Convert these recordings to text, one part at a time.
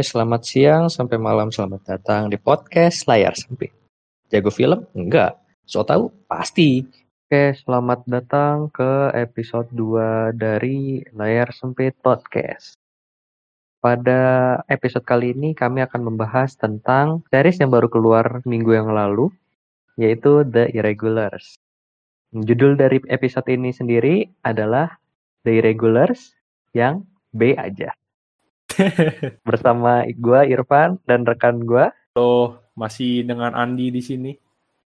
Selamat siang sampai malam. Selamat datang di podcast Layar Sempit. Jago film? Enggak. So tahu? Pasti. Oke, selamat datang ke episode 2 dari Layar Sempit Podcast. Pada episode kali ini kami akan membahas tentang series yang baru keluar minggu yang lalu, yaitu The Irregulars. Judul dari episode ini sendiri adalah The Irregulars yang B aja. Bersama gue Irfan dan rekan gue. Tuh, masih dengan Andi di sini.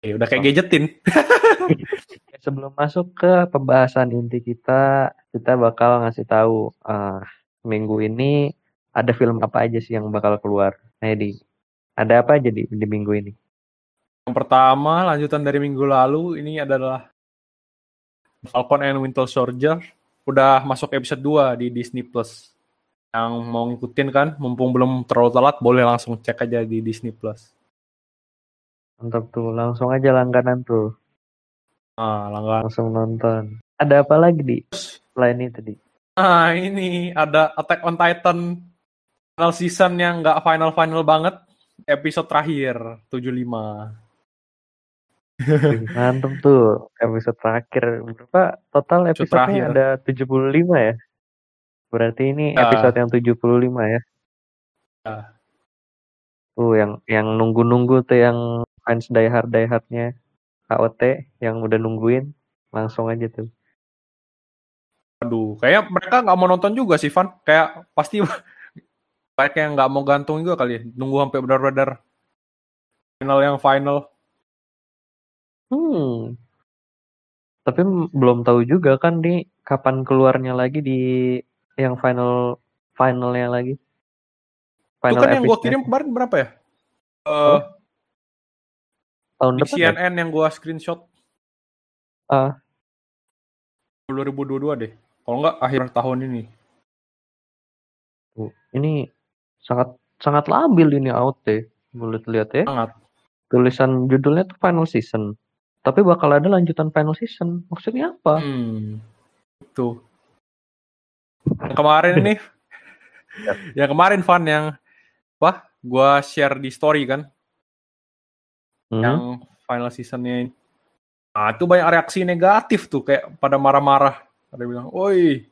Eh, udah kayak gadgetin. Sebelum masuk ke pembahasan inti kita, kita bakal ngasih tahu uh, minggu ini ada film apa aja sih yang bakal keluar. Nah, di ada apa aja di, di minggu ini? Yang pertama, lanjutan dari minggu lalu, ini adalah Falcon and Winter Soldier. Udah masuk episode 2 di Disney Plus. Yang mau ngikutin kan, mumpung belum terlalu telat, boleh langsung cek aja di Disney Plus. Mantap tuh, langsung aja langganan tuh. Ah, langganan. Langsung nonton. Ada apa lagi di selain itu di? Ah, ini ada Attack on Titan final season yang nggak final-final banget. Episode terakhir, 75. Mantap tuh, episode terakhir. Berapa total episode ada 75 ya? Berarti ini Ya. episode yang 75 ya? Ya. Tuh yang yang nunggu-nunggu tuh yang fans die hard die hardnya AOT yang udah nungguin langsung aja tuh. Aduh, kayak mereka nggak mau nonton juga sih, Van. Kayak pasti kayak yang nggak mau gantung juga kali ya. Nunggu sampai benar-benar final yang final. Hmm. Tapi belum tahu juga kan nih kapan keluarnya lagi di yang final finalnya lagi. Itu kan yang gue kirim kemarin berapa ya? Eh, tahun di depan ya? CNN yang gue screenshot. Ah. 2022 deh. Kalau nggak akhir tahun ini. Tuh, Ini sangat sangat labil ini AOT. Boleh lihat ya. Sangat. Tulisan judulnya tuh final season. Tapi bakal ada lanjutan final season. Maksudnya apa? Hmm. Itu. Yang kemarin ini. yang kemarin Van yang wah, gua share di story kan Hmm. yang final seasonnya ini. Nah, itu banyak reaksi negatif tuh kayak pada marah-marah. Ada bilang, "Oi,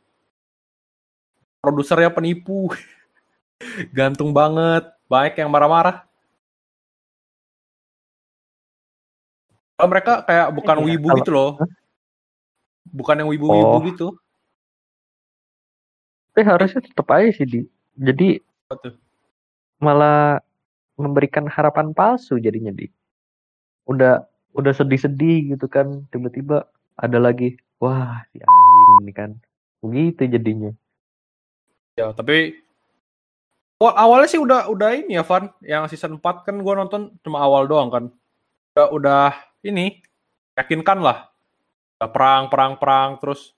produsernya penipu." Gantung banget. Banyak yang marah-marah. Mereka kayak bukan Iya, wibu gitu loh. Bukan yang wibu-wibu Oh. gitu. Tapi harusnya tetap aja sih di. Jadi tuh? malah memberikan harapan palsu jadinya di. Udah udah sedih-sedih gitu kan tiba-tiba ada lagi wah si anjing ini kan begitu jadinya Ya, tapi awal awalnya sih udah udah ini ya, Van. Yang season 4 kan gua nonton cuma awal doang kan. Udah, udah ini yakinkan lah. Udah perang perang perang terus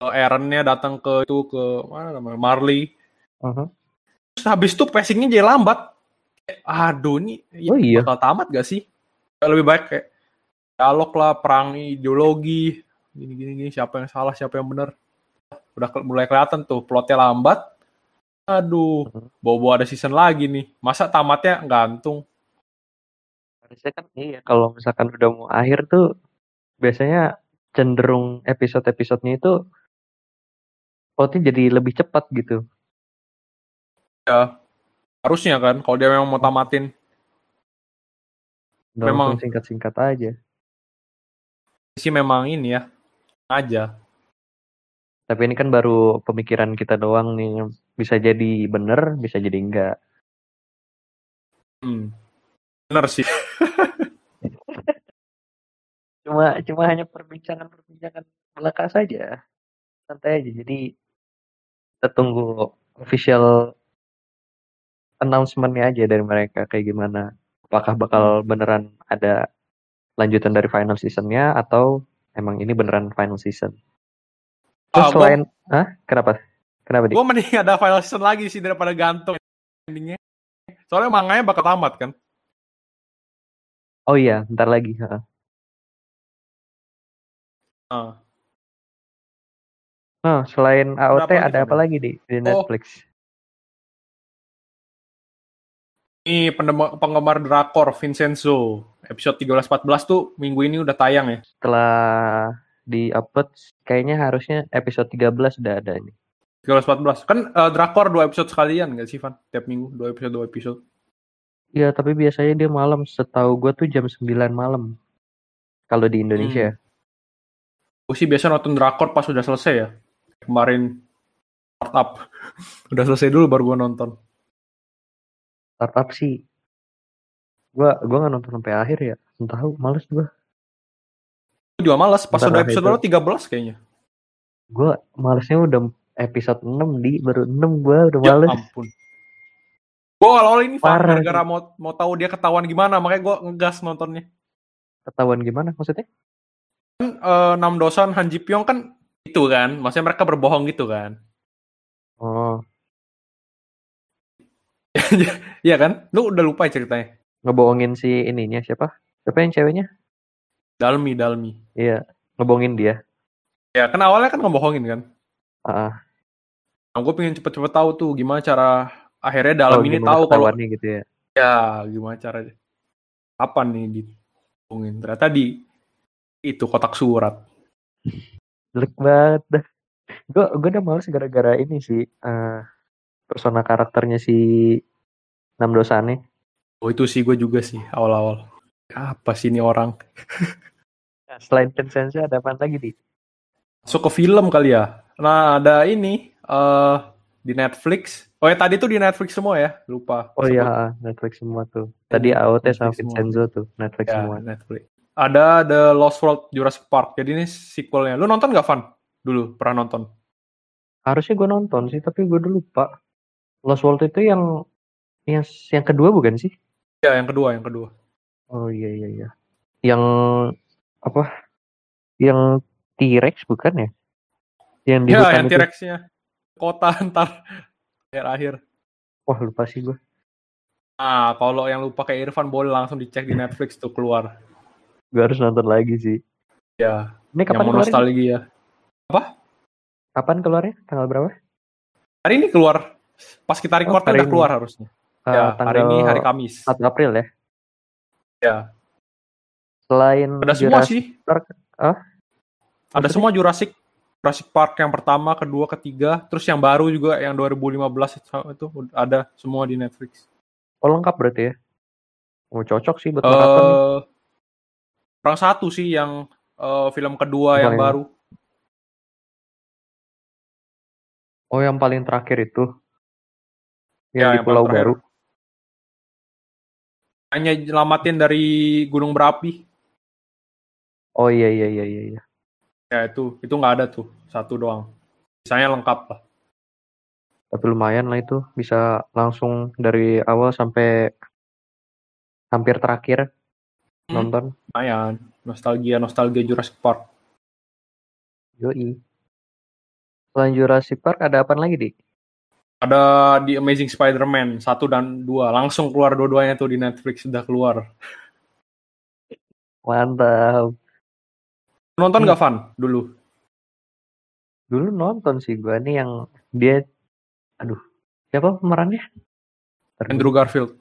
Aaron-nya datang ke itu ke mana namanya Marley. Uh-huh. Terus habis itu pacingnya jadi lambat. Aduh, ini ya, Oh iya. bakal tamat gak sih? Lebih baik kayak dialog lah, perang ideologi, gini gini gini siapa yang salah, siapa yang benar. Udah ke- mulai kelihatan tuh plotnya lambat. Aduh, Mhm. bobo ada season lagi nih. Masa tamatnya gantung? harusnya kan iya kalau misalkan udah mau akhir tuh biasanya cenderung episode-episodenya itu plotnya jadi lebih cepat gitu Ya, harusnya kan kalau dia memang mau tamatin. Memang. singkat-singkat aja Sih memang ini ya. Aja. tapi ini kan baru pemikiran kita doang nih bisa jadi bener bisa jadi enggak Hmm. Bener sih. cuma cuma hanya perbincangan-perbincangan belaka saja santai aja jadi kita tunggu official announcement-nya aja dari mereka kayak gimana apakah bakal beneran ada lanjutan dari final seasonnya atau emang ini beneran final season terus gua- selain ah kenapa kenapa di Gue mending ada final season lagi sih daripada gantung endingnya. Soalnya manganya bakal tamat kan. oh iya ntar lagi ha. Ah. Oh, selain AOT Ada apa lagi, ada apa lagi di, di Oh. Netflix? Ini penggemar drakor Vincenzo episode 13-14 tuh minggu ini udah tayang ya. Setelah di-upload kayaknya harusnya episode 13 udah ada ini. 13-14 kan eh, drakor dua episode sekalian nggak sih Van? Tiap minggu dua episode dua episode. Iya, tapi biasanya dia malam. Setahu gue tuh jam 9 malam. Kalau di Indonesia. Hmm. Gue sih biasa nonton drakor pas udah selesai ya. Kemarin startup udah selesai dulu baru gue nonton. Startup sih. Gua gua nggak nonton sampai akhir ya. Entah tahu, males gua. Gue juga males pas udah episode baru 13 kayaknya. Gua malesnya udah episode 6 di baru 6 gua udah Ya males. ampun. Gue awal-awal ini Parah gara-gara mau mau tahu dia ketahuan gimana makanya gue ngegas nontonnya. Ketahuan gimana maksudnya? Kan eh, Nam Dosan Han Ji Pyong kan itu kan, maksudnya mereka berbohong gitu kan. Oh, Iya kan? Lu udah lupa ya ceritanya. ngebohongin si ininya siapa? Siapa yang ceweknya? Dalmi, Dalmi. Iya, ngebohongin dia. Ya kan awalnya kan ngebohongin kan. Ah, Nah, gue pengen cepet-cepet tahu tuh gimana cara akhirnya dalam oh, ini tahu kalau gitu ya. ya gimana caranya. Apa nih dibohongin? Ternyata di itu kotak surat. Jelek banget dah. Gue gue udah males gara-gara ini sih. eh persona karakternya si Nam Dosane. Oh itu sih gue juga sih awal-awal. Apa sih ini orang? Nah, selain Vincenzo ada apa lagi di? Masuk ke film kali ya. Nah ada ini eh di Netflix. Oh ya tadi tuh di Netflix semua ya. Lupa. Oh iya, Netflix semua tuh. Tadi Iya, AOT sama. Vincenzo tuh, Netflix Ya, semua. Netflix. Ada The Lost World Jurassic Park. Jadi ini sequelnya. Lu nonton gak, Van? Dulu, pernah nonton? Harusnya gue nonton sih, tapi gue dulu lupa. Lost World itu yang yang yang kedua bukan sih? Ya, yang kedua, yang kedua. Oh iya iya iya. Yang apa? Yang T-Rex bukan ya? Yang di Ya, hutan yang. T-Rex-nya. Kota ntar. Akhir-akhir. Wah lupa sih gue. Nah, kalau yang lupa kayak Irfan boleh langsung dicek di Netflix tuh keluar. Gue harus nonton lagi sih. Ya, Ini yang kapan mau keluarnya? nostalgia. Kapan keluarnya? Tanggal berapa? Hari ini keluar. Pas kita record Oh, kan udah keluar harusnya. Eh, ya, hari ini hari Kamis. 4 April ya. Ya. Selain Ada semua Jurassic sih. Park, ah? Ada Maksudnya? semua Jurassic Jurassic Park yang pertama, kedua, ketiga, terus yang baru juga yang 2015 itu, ada semua di Netflix. Oh lengkap berarti ya? Oh cocok sih buat. Eh Perang satu sih yang eh, film kedua yang Paling- baru. Oh yang paling terakhir itu. Yang Ya, di yang Pulau. Baru. Hanya nyelamatin dari gunung berapi. Oh iya iya iya iya. iya. Ya itu, itu nggak ada tuh, satu doang. Sisanya lengkap lah. Tapi lumayan lah itu bisa langsung dari awal sampai hampir terakhir Hmm. nonton. Lumayan, nostalgia, nostalgia Jurassic Park. Yoi. Selain Jurassic Park ada apa lagi di? Ada di Amazing Spider-Man 1 dan 2. Langsung keluar dua-duanya tuh di Netflix, sudah keluar. Mantap. Nonton Hmm. nggak, Van, dulu? Dulu nonton sih gua nih yang dia aduh siapa pemerannya? Andrew Garfield.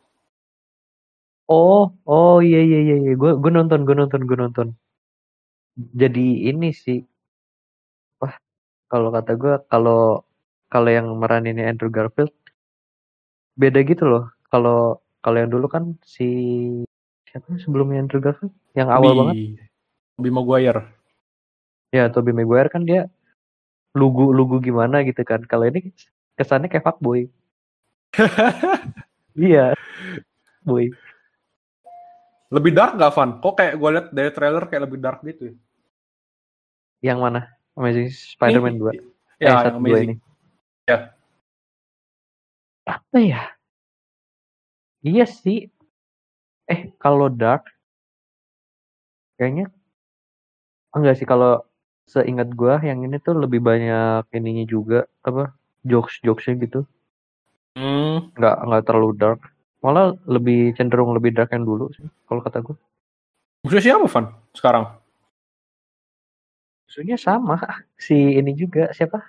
Oh, oh iya iya iya iya. Gue gue nonton, gue nonton, gue nonton. Jadi ini sih, wah kalau kata gue kalau kalau yang meraninnya Andrew Garfield beda gitu loh. Kalau kalau yang dulu kan si siapa sebelumnya Andrew Garfield? Yang awal Tobey- banget. Tobey Maguire. Ya, Tobey Maguire kan dia lugu-lugu gimana gitu kan. Kalau ini kesannya kayak fuckboy. Iya. Boy. Lebih dark gak, Van? Kok kayak gue liat dari trailer kayak lebih dark gitu ya? Yang mana? Amazing Spider-Man 2. Ya, eh, yang amazing. ini. Ya. Apa ya? Iya sih. Eh, kalau dark kayaknya enggak sih kalau seingat gua yang ini tuh lebih banyak ininya juga apa jokes-jokesnya gitu. Hmm, Nggak nggak terlalu dark. Malah lebih cenderung lebih dark yang dulu sih kalau kata gua. musuhnya siapa, Van? Sekarang? Maksudnya sama si ini juga siapa?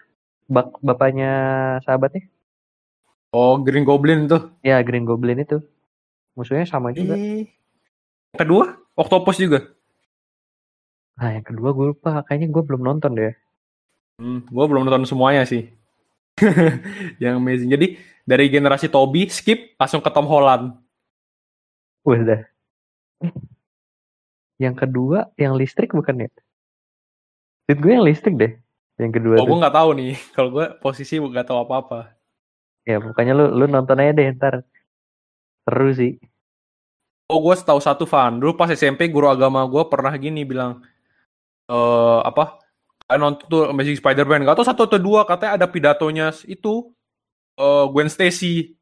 Bak bapaknya sahabatnya? Oh, Green Goblin tuh. Ya Green Goblin itu. Musuhnya sama juga. Eh, kedua, Octopus juga. Nah, yang kedua gue lupa. Kayaknya gue belum nonton deh. Hmm, gue belum nonton semuanya sih. yang amazing. Jadi dari generasi Toby skip langsung ke Tom Holland. Udah. Yang kedua, yang listrik bukan ya? Tweet gue yang listrik deh. Yang kedua Oh, tuh. gue nggak tahu nih. Kalau gue posisi nggak tahu apa-apa. Ya pokoknya lu lu nonton aja deh ntar. Seru sih. Oh, gue tahu satu fan. Dulu pas SMP guru agama gue pernah gini bilang eh apa? Kalian nonton tuh Amazing Spider-Man. Gak tau satu atau dua katanya ada pidatonya itu eh Gwen Stacy.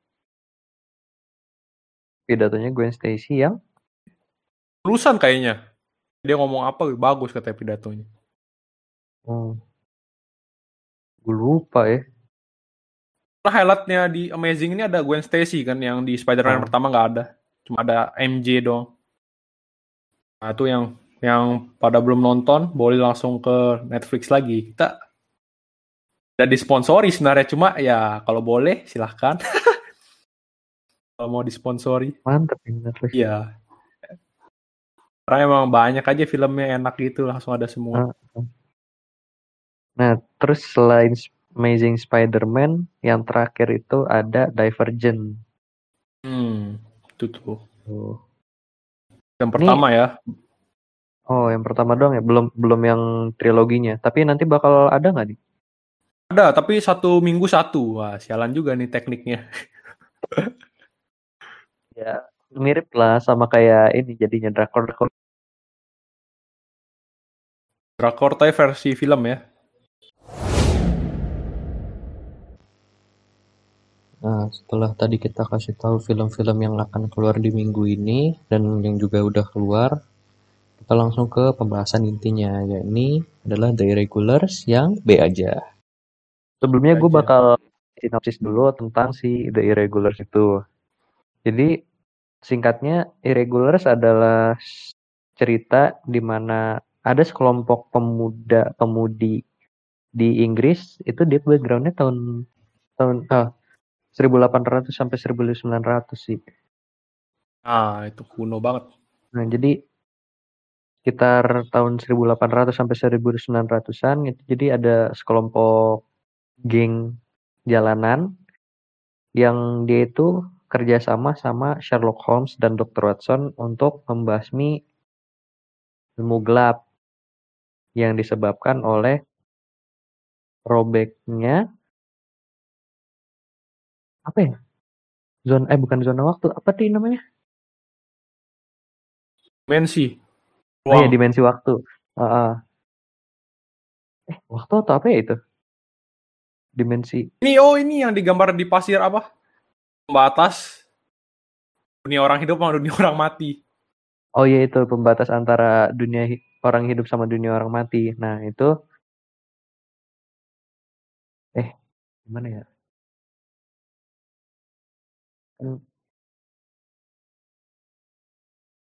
Pidatonya Gwen Stacy yang Lulusan kayaknya. Dia ngomong apa bagus katanya pidatonya. hmm, gue lupa ya. Nah, highlightnya di Amazing ini ada Gwen Stacy kan yang di Spider-Man Oh. pertama nggak ada. Cuma ada MJ doang. Nah, itu yang yang pada belum nonton boleh langsung ke Netflix lagi. Kita udah disponsori sebenarnya cuma ya kalau boleh silahkan. kalau mau disponsori, Mantep iya. Karena emang banyak aja filmnya enak gitu langsung ada semua. Nah, terus selain Amazing Spider-Man, yang terakhir itu ada Divergent. Hmm, itu tuh. Tuh. Yang pertama ya. Oh, yang pertama doang ya, belum belum yang triloginya. Tapi nanti bakal ada nggak di? Ada, tapi satu minggu satu. Wah, sialan juga nih tekniknya. Ya, mirip lah sama kayak ini jadinya drakor drakor. Drakor tapi versi film ya. Nah, setelah tadi kita kasih tahu film-film yang akan keluar di minggu ini dan yang juga udah keluar, kita langsung ke pembahasan intinya, yakni adalah The Irregulars yang B aja. Sebelumnya gue bakal sinopsis dulu tentang si The Irregulars itu. Jadi singkatnya Irregulars adalah cerita di mana ada sekelompok pemuda pemudi di Inggris itu dia backgroundnya tahun tahun ah, 1800 sampai 1900 sih. Ah, itu kuno banget. Nah, jadi sekitar tahun 1800 sampai 1900-an itu jadi ada sekelompok geng jalanan yang dia itu kerjasama sama Sherlock Holmes dan Dr. Watson untuk membasmi ilmu gelap yang disebabkan oleh robeknya apa ya? Zona eh bukan zona waktu, apa sih namanya? Dimensi. Oh iya, Ruang. dimensi waktu. Heeh. Eh, waktu atau apa ya itu? Dimensi. Ini oh ini yang digambar di pasir apa? Pembatas dunia orang hidup sama dunia orang mati. Oh iya itu pembatas antara dunia hi- orang hidup sama dunia orang mati. Nah, itu eh gimana ya?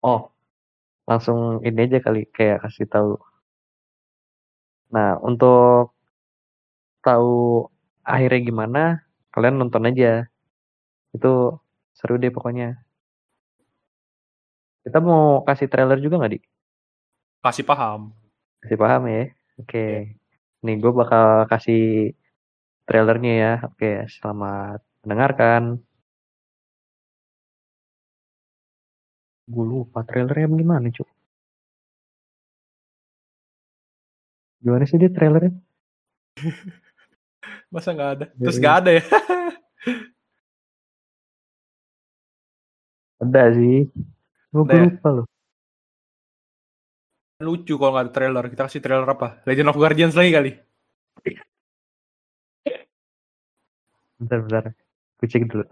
Oh, langsung ini aja kali kayak kasih tahu. Nah, untuk tahu akhirnya gimana, kalian nonton aja. Itu seru deh pokoknya. Kita mau kasih trailer juga nggak, Di? Kasih paham. Kasih paham ya? Oke. Nih, gue bakal kasih trailernya ya. Oke, selamat mendengarkan. Gue lupa trailernya gimana, Cuk. Gimana sih dia trailernya? Masa nggak ada? Ya, Terus iya. nggak ada ya? Ada sih. Gue Ada ya? lupa loh. Lucu kalau nggak ada trailer. Kita kasih trailer apa? Legend of Guardians lagi kali. Bentar, bentar. Gue cek dulu.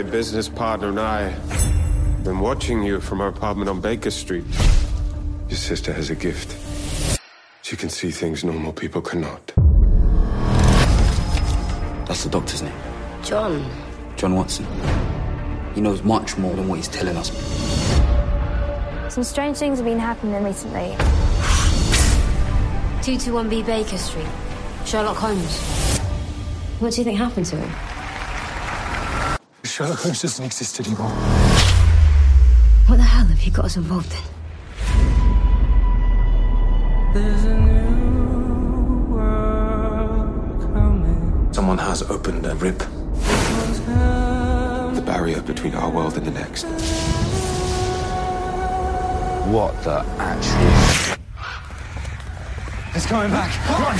My business partner and I have been watching you from our apartment on Baker Street. Your sister has a gift. She can see things normal people cannot. That's the doctor's name. John. John Watson. He knows much more than what he's telling us. Some strange things have been happening recently. 221B Baker Street. Sherlock Holmes. What do you think happened to him? Sherlock Holmes doesn't exist anymore. What the hell have you got us involved in? Someone has opened a rip. The barrier between our world and the next. What the actual... It's coming back. Run!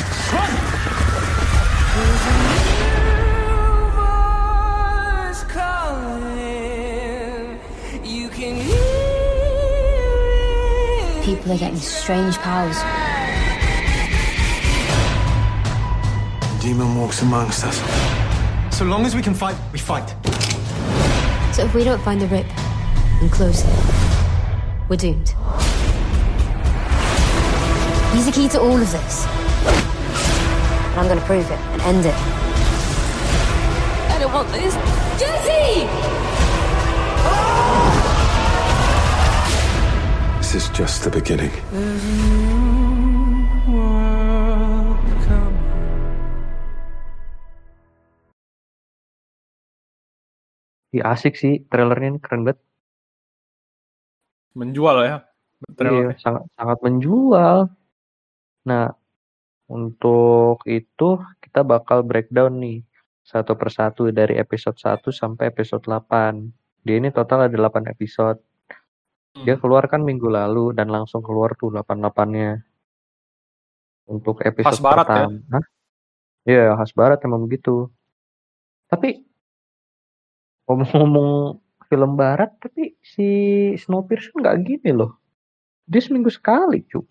Run! People are getting strange powers. Demon walks amongst us. So long as we can fight, we fight. So if we don't find the rip and close it, we're doomed. He's the key to all of this. And I'm gonna prove it and end it. I don't want this. Jesse! This is just the beginning. Iya asik sih trailernya ini keren banget. Menjual ya. Iya, Trailernya. sangat sangat menjual. Nah, untuk itu kita bakal breakdown nih satu persatu dari episode 1 sampai episode 8. Dia ini total ada 8 episode. Dia Hmm. keluar kan minggu lalu dan langsung keluar tuh 8-8-nya. Untuk episode Khas barat ya? pertama. Hah? Iya, khas barat emang begitu. Tapi ngomong-ngomong film barat, tapi si Snowpiercer nggak gini loh. Dia seminggu sekali, cu.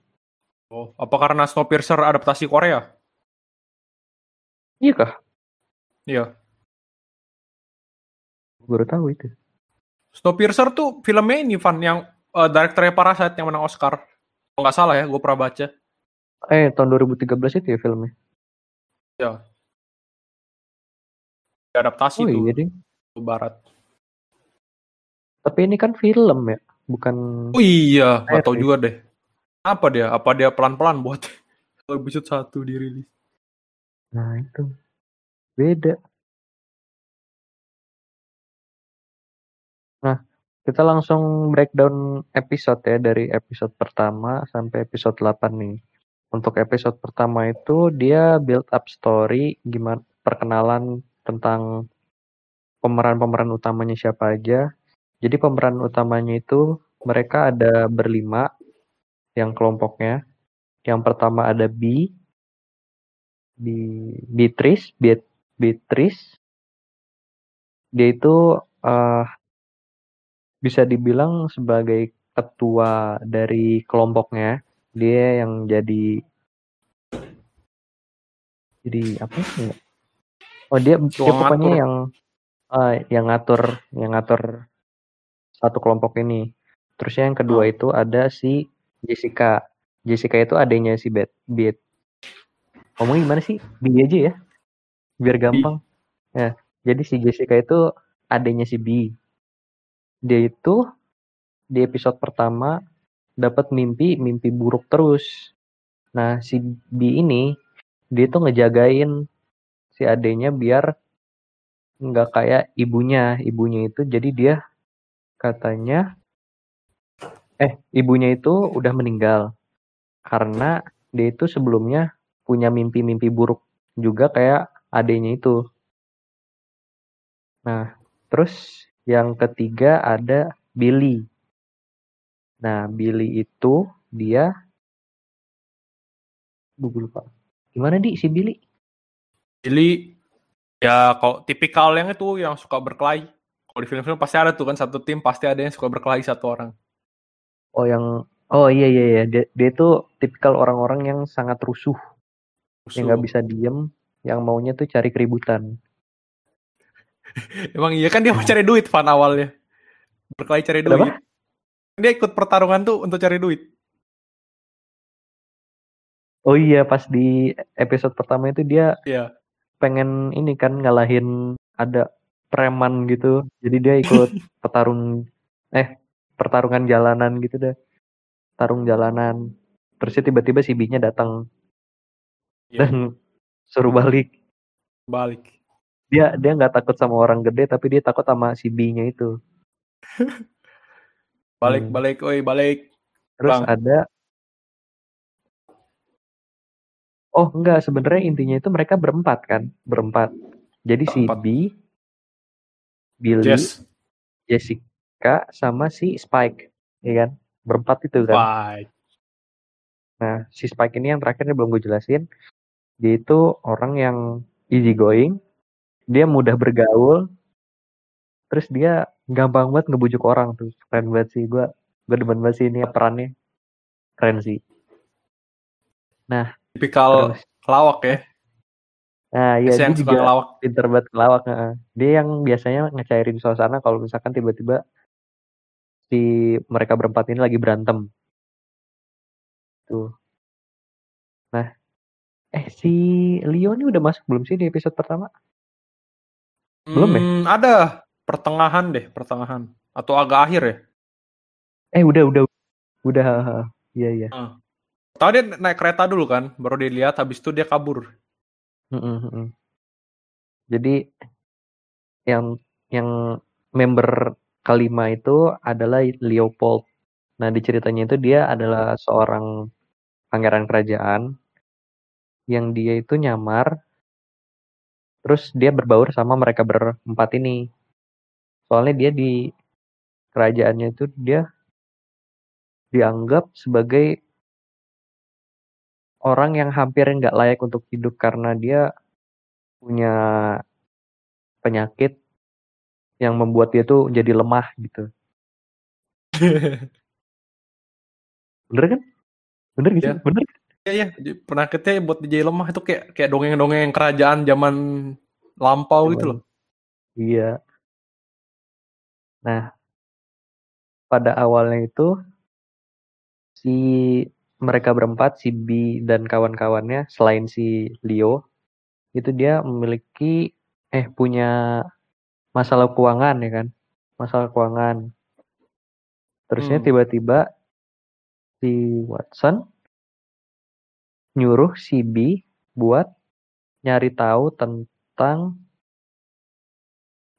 Oh, apa karena Snowpiercer adaptasi Korea? Iya kah? Iya. Baru tahu itu. Snowpiercer tuh filmnya ini Van yang eh, direkturnya Parasite yang menang Oscar. Kalau nggak salah ya, gue pernah baca. Eh, tahun 2013 itu ya filmnya. Ya. Adaptasi Oh tuh iya ke barat. Tapi ini kan film ya, bukan Oh iya, nggak tahu juga deh. Apa dia? Apa dia pelan-pelan buat episode 1 dirilis? Nah, itu. Beda. Kita langsung breakdown episode ya dari episode pertama sampai episode 8 nih. Untuk episode pertama itu dia build up story gimana perkenalan tentang pemeran-pemeran utamanya siapa aja. Jadi pemeran utamanya itu mereka ada berlima yang kelompoknya. Yang pertama ada B, B Beatrice, Beat, Beatrice. Dia itu eh, bisa dibilang sebagai ketua dari kelompoknya. Dia yang jadi jadi apa ya? Oh dia, dia pokoknya ngatur. yang eh, yang ngatur yang ngatur satu kelompok ini. Terusnya yang kedua Hmm. itu ada si Jessica. Jessica itu adanya si Bet. Bet. Ngomongnya gimana sih? B aja ya. Biar gampang. Ya, jadi si Jessica itu adanya si B. Dia itu di episode pertama dapat mimpi mimpi buruk terus. Nah, si B ini dia tuh ngejagain si adenya biar nggak kayak ibunya. Ibunya itu jadi dia katanya eh ibunya itu udah meninggal karena dia itu sebelumnya punya mimpi-mimpi buruk juga kayak adenya itu. Nah, terus yang ketiga ada Billy. Nah, Billy itu dia gue lupa. Gimana di si Billy? Jadi ya kalau tipikal yang itu yang suka berkelahi. Kalau di film-film pasti ada tuh kan satu tim pasti ada yang suka berkelahi satu orang. Oh, yang Oh iya iya iya dia, dia itu tipikal orang-orang yang sangat rusuh, yang nggak bisa diem, yang maunya tuh cari keributan. Emang iya kan dia mau cari duit Van awalnya. Berkelahi cari duit. Kenapa? Dia ikut pertarungan tuh untuk cari duit. Oh iya pas di episode pertama itu dia Iya. pengen ini kan ngalahin ada preman gitu. Jadi dia ikut petarung eh pertarungan jalanan gitu deh. Tarung jalanan. Terus tiba-tiba si B-nya datang Iya, dan suruh balik. balik. Dia dia nggak takut sama orang gede tapi dia takut sama si B-nya itu. Balik, Hmm. balik, oi, balik. Terus Bang. ada Oh enggak, sebenarnya intinya itu mereka berempat kan, berempat. Jadi si Berempat. B, Billy, Jess, Jessica, sama si Spike, ya kan? Berempat itu kan. bye. Nah, si Spike ini yang terakhir ini belum gue jelasin. Dia itu orang yang easy going, dia mudah bergaul, terus dia gampang banget ngebujuk orang tuh. Keren banget sih, gue gue demen banget sih ini perannya. Keren sih. Tipikal Terus, lawak ya. nah iya Biasa dia juga ngelawak. pinter banget ngelawak. heeh. Dia yang biasanya ngecairin suasana kalau misalkan tiba-tiba si mereka berempat ini lagi berantem. Tuh. Nah, eh si Leo ini udah masuk belum sih di episode pertama? Belum ya? Hmm, ada pertengahan deh, pertengahan atau agak akhir ya. Eh udah udah udah. Iya iya. Tahu dia naik kereta dulu kan, baru dia lihat habis itu dia kabur. Mm-mm, mm-mm. Jadi yang yang member kelima itu adalah Leopold. Nah di ceritanya itu dia adalah seorang pangeran kerajaan yang dia itu nyamar, terus dia berbaur sama mereka berempat ini. Soalnya dia di kerajaannya itu dia dianggap sebagai orang yang hampir nggak layak untuk hidup karena dia punya penyakit yang membuat dia tuh jadi lemah gitu. Bener kan? Bener gitu? Iya. Bener. Iya iya, Jadi penyakitnya buat DJ lemah itu kayak kayak dongeng-dongeng kerajaan zaman lampau gitu loh. Iya. Nah, pada awalnya itu si mereka berempat, si B dan kawan-kawannya selain si Leo, itu dia memiliki eh punya masalah keuangan ya kan? Masalah keuangan. Terusnya Hmm. tiba-tiba si Watson nyuruh si B buat nyari tahu tentang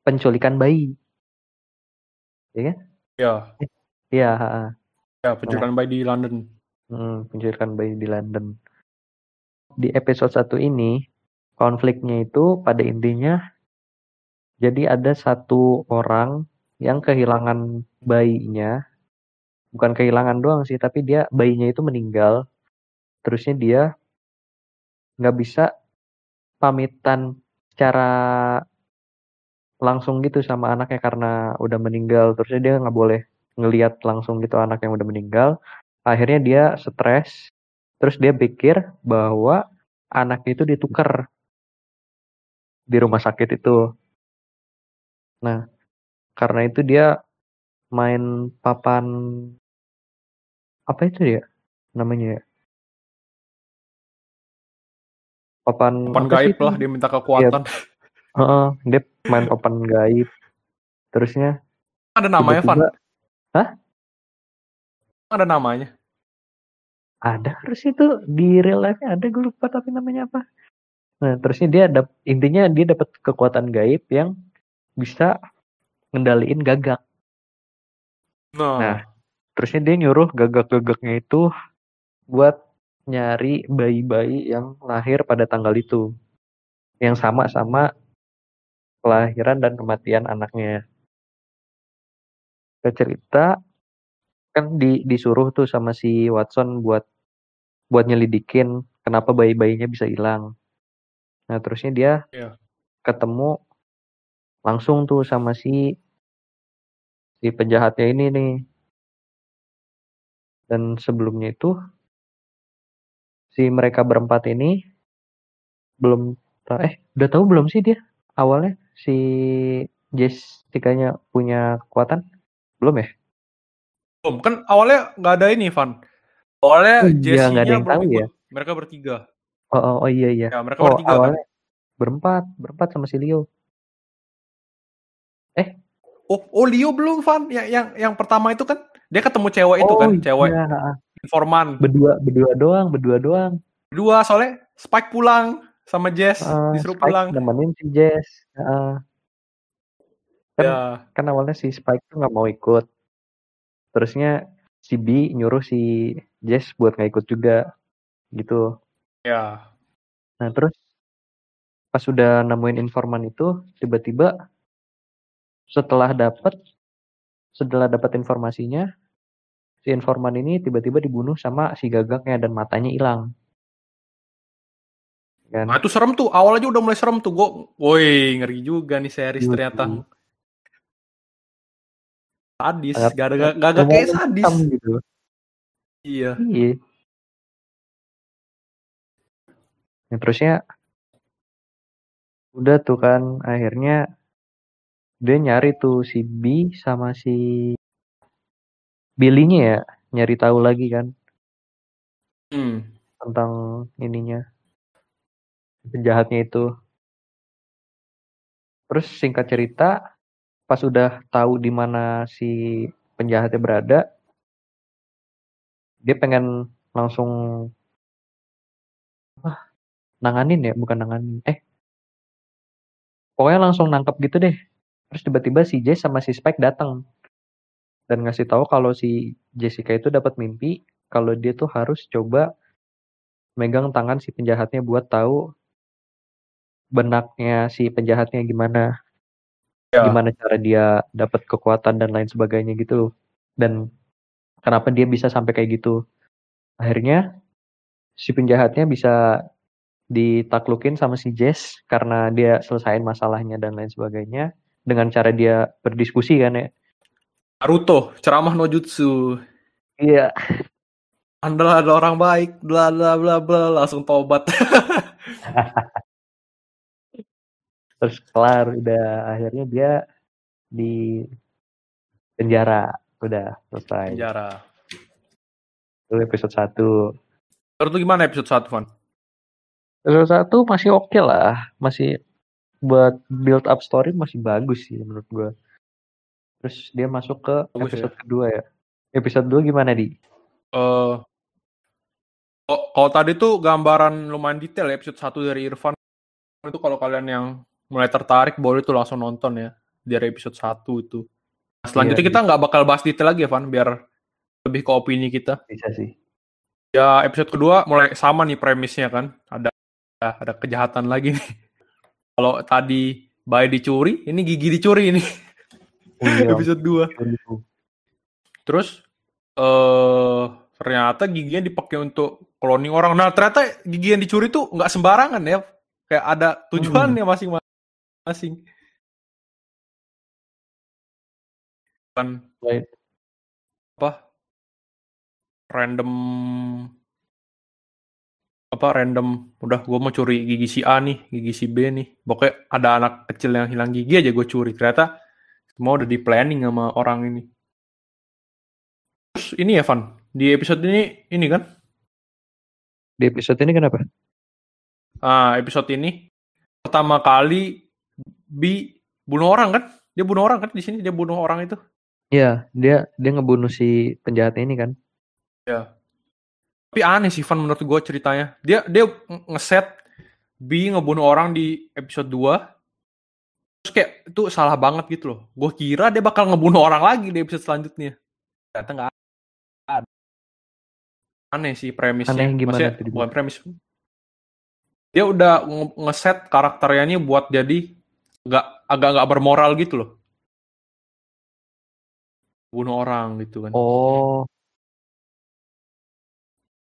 penculikan bayi. Ya, Iya, ha-ha. ya penculikan bayi di London. Hmm, penculikan bayi di London. Di episode satu ini, konfliknya itu pada intinya jadi ada satu orang yang kehilangan bayinya. Bukan kehilangan doang sih, tapi dia bayinya itu meninggal. Terusnya dia nggak bisa pamitan secara langsung gitu sama anaknya karena udah meninggal. Terusnya dia nggak boleh ngelihat langsung gitu anak yang udah meninggal. Akhirnya dia stres. Terus dia pikir bahwa anaknya itu ditukar di rumah sakit itu. Nah, karena itu dia main papan apa itu dia namanya ya? Papan Papan gaib lah dia minta kekuatan. Heeh, dia main papan gaib. Terusnya Ada namanya, Van. tiba-tiba Ada namanya. ada harus itu di real life ada gue lupa tapi namanya apa. Nah, terusnya dia dap intinya dia dapat kekuatan gaib yang bisa ngendaliin gagak. Nah, Nah, terusnya dia nyuruh gagak-gagaknya itu buat nyari bayi-bayi yang lahir pada tanggal itu. Yang sama-sama kelahiran dan kematian anaknya. Kita cerita kan di, disuruh tuh sama si Watson buat buat nyelidikin kenapa bayi-bayinya bisa hilang. Nah, terusnya dia Iya. ketemu langsung tuh sama si si penjahatnya ini nih. Dan sebelumnya itu si mereka berempat ini belum eh udah tahu belum sih dia awalnya si Jessica-nya punya kekuatan? Belum ya? belum. Kan awalnya nggak ada ini, Van. Awalnya Oh iya, nggak ada yang tahu ya? Mereka bertiga. Oh, oh, oh iya iya. Ya, mereka Oh, bertiga kan. awalnya berempat, berempat sama si Leo. Oh, oh Leo belum Van. Yang yang yang pertama itu kan dia ketemu cewek itu kan, cewek iya. Informan. berdua berdua doang, berdua doang. Dua soalnya Spike pulang sama Jess Uh, disuruh Spike pulang. nemenin si Jess. Heeh. kan Ya, kan awalnya si Spike tuh nggak mau ikut. Terusnya si B nyuruh si Jess buat nggak ikut juga gitu. ya. Nah terus pas sudah nemuin informan itu tiba-tiba setelah dapat setelah dapat informasinya si informan ini tiba-tiba dibunuh sama si gagaknya dan matanya hilang. Kan? Nah, itu serem tuh. Awal aja udah mulai serem tuh. Gue, woi, ngeri juga nih series Iya, ternyata. Sadis, gak ada gak kayak sadis. hitam gitu. Iya. Iya. Nah, terusnya udah tuh kan akhirnya dia nyari tuh si B sama si Billy-nya ya nyari tahu lagi kan Hmm. tentang ininya penjahatnya itu. Terus singkat cerita pas udah tahu di mana si penjahatnya berada, dia pengen langsung ah, nanganin ya, bukan nanganin. Eh, pokoknya langsung nangkep gitu deh. Terus tiba-tiba si Jess sama si Spike datang dan ngasih tahu kalau si Jessica itu dapat mimpi kalau dia tuh harus coba megang tangan si penjahatnya buat tahu benaknya si penjahatnya gimana. Ya. gimana cara dia dapat kekuatan dan lain sebagainya gitu. Dan kenapa dia bisa sampai kayak gitu? Akhirnya si penjahatnya bisa ditaklukin sama si Jess karena dia selesain masalahnya dan lain sebagainya dengan cara dia berdiskusi kan ya Naruto, ceramah no jutsu. iya Anda ada orang baik, bla bla bla bla, langsung tobat. terus kelar udah akhirnya dia di penjara udah selesai Penjara. itu episode 1 Terus gimana episode 1, Van? episode 1 masih oke lah masih buat build up story masih bagus sih menurut gua terus dia masuk ke Bagus episode kedua ya episode 2 gimana di Eh oh, kalau tadi tuh gambaran lumayan detail ya episode 1 dari Irfan. Itu kalau kalian yang mulai tertarik boleh tuh langsung nonton ya dari episode 1 itu. Nah, selanjutnya Iya, kita nggak bakal bahas detail lagi ya, Van, biar lebih ke opini kita. bisa sih Ya episode kedua mulai sama nih premisnya kan. Ada ada kejahatan lagi nih. Kalau tadi bayi dicuri, ini gigi dicuri ini iya, episode 2. gitu. Terus eh ternyata giginya dipakai untuk cloning orang. Nah, ternyata gigi yang dicuri tuh nggak sembarangan ya. Kayak ada tujuannya masing-masing. Kan Right. apa? Random apa random udah gue mau curi gigi si A nih gigi si B nih pokoknya ada anak kecil yang hilang gigi aja gue curi ternyata semua udah di planning sama orang ini. Terus ini ya Van di episode ini ini kan? Di episode ini kenapa? Ah episode ini pertama kali B bunuh orang kan? Dia bunuh orang kan di sini dia bunuh orang itu. Iya, dia dia ngebunuh si penjahatnya ini kan. tapi aneh sih Van menurut gue ceritanya. Dia dia nge- ngeset B ngebunuh orang di episode 2 terus kayak itu salah banget gitu loh. Gue kira dia bakal ngebunuh orang lagi di episode selanjutnya. Ternyata nggak ada. Aneh sih premisnya. Aneh gimana Maksudnya, tuh bukan premis. Dia udah nge- ngeset karakternya buat jadi nggak agak nggak bermoral gitu loh. Bunuh orang gitu kan. Oh,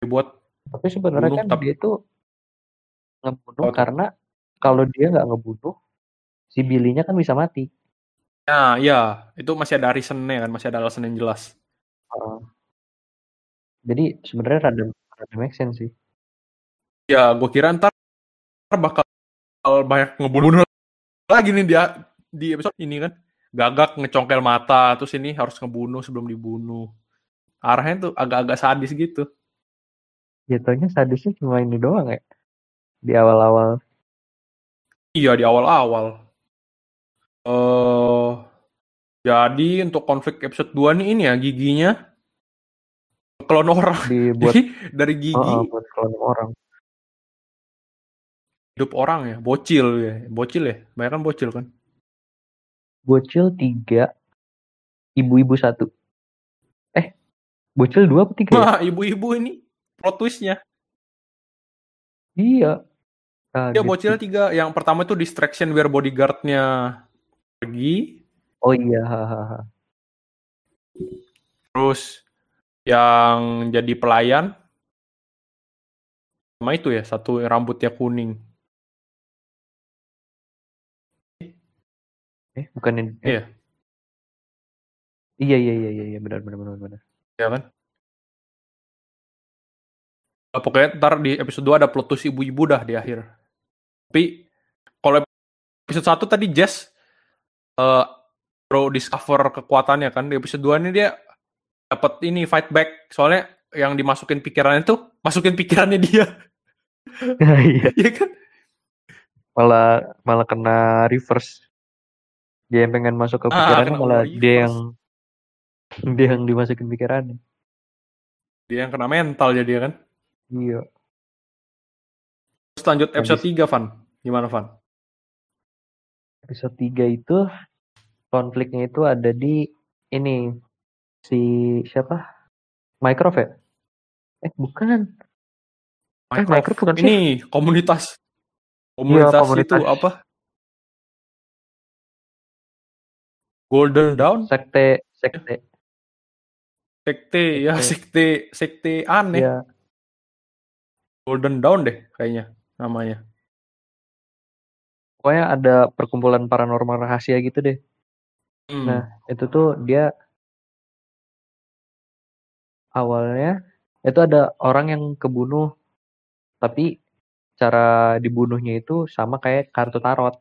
buat tapi sebenarnya kan tapi- dia itu ngebunuh Oh, tuh. karena kalau dia nggak ngebunuh, si Billy-nya kan bisa mati. Nah, ya, itu masih ada reasonnya kan, masih ada alasan yang jelas. Heeh. jadi sebenarnya rada rada make sense sih. Ya, gue kira ntar bakal banyak ngebunuh lagi nih dia di episode ini kan. Gagak ngecongkel mata, terus ini harus ngebunuh sebelum dibunuh. Arahnya tuh agak-agak sadis gitu. Jatuhnya sadisnya cuma ini doang ya. Di awal-awal. Iya di awal-awal. Eh jadi untuk konflik episode 2 nih ini ya giginya klon orang. Dibuat Jadi dari gigi Heeh, buat klon orang. hidup orang ya, bocil ya, bocil ya, banyak kan bocil kan. Bocil tiga, ibu-ibu satu. Eh, bocil dua apa tiga ya? Wah ibu-ibu ini plot twistnya. Iya. Kaget bocil tiga. Yang pertama itu distraction biar bodyguardnya pergi. Oh iya, hahaha. Terus yang jadi pelayan sama itu ya satu rambutnya kuning. Eh, bukan Iya. Iya, iya, iya, iya, iya, benar, benar, benar, benar. Ya kan? Nah, pokoknya ntar di episode 2 ada plot twist ibu-ibu dah di akhir. Tapi kalau episode 1 tadi Jess eh bro discover kekuatannya kan di episode 2 ini dia dapat ini fight back soalnya yang dimasukin pikirannya tuh masukin pikirannya dia. Iya, Iya kan? malah malah kena reverse. Dia yang pengen masuk ke Ah, pikirannya kena malah reverse. dia yang dia yang dimasukin pikirannya. Dia yang kena mental jadi ya kan. Iya. Terus lanjut episode 3 Van. Gimana Van? Episode 3 itu konfliknya itu ada di ini si siapa? Mycroft ya? Eh, bukan. Eh, Minecraft bukan sih? Ini komunitas. Komunitas, Iya, komunitas. itu apa? Golden Dawn? Sekte sekte. Sekte, ya sekte, sekte aneh. Iya. Golden Dawn deh kayaknya namanya. Pokoknya ada perkumpulan paranormal rahasia gitu deh. Hmm. Nah, itu tuh dia awalnya itu ada orang yang kebunuh tapi cara dibunuhnya itu sama kayak kartu tarot.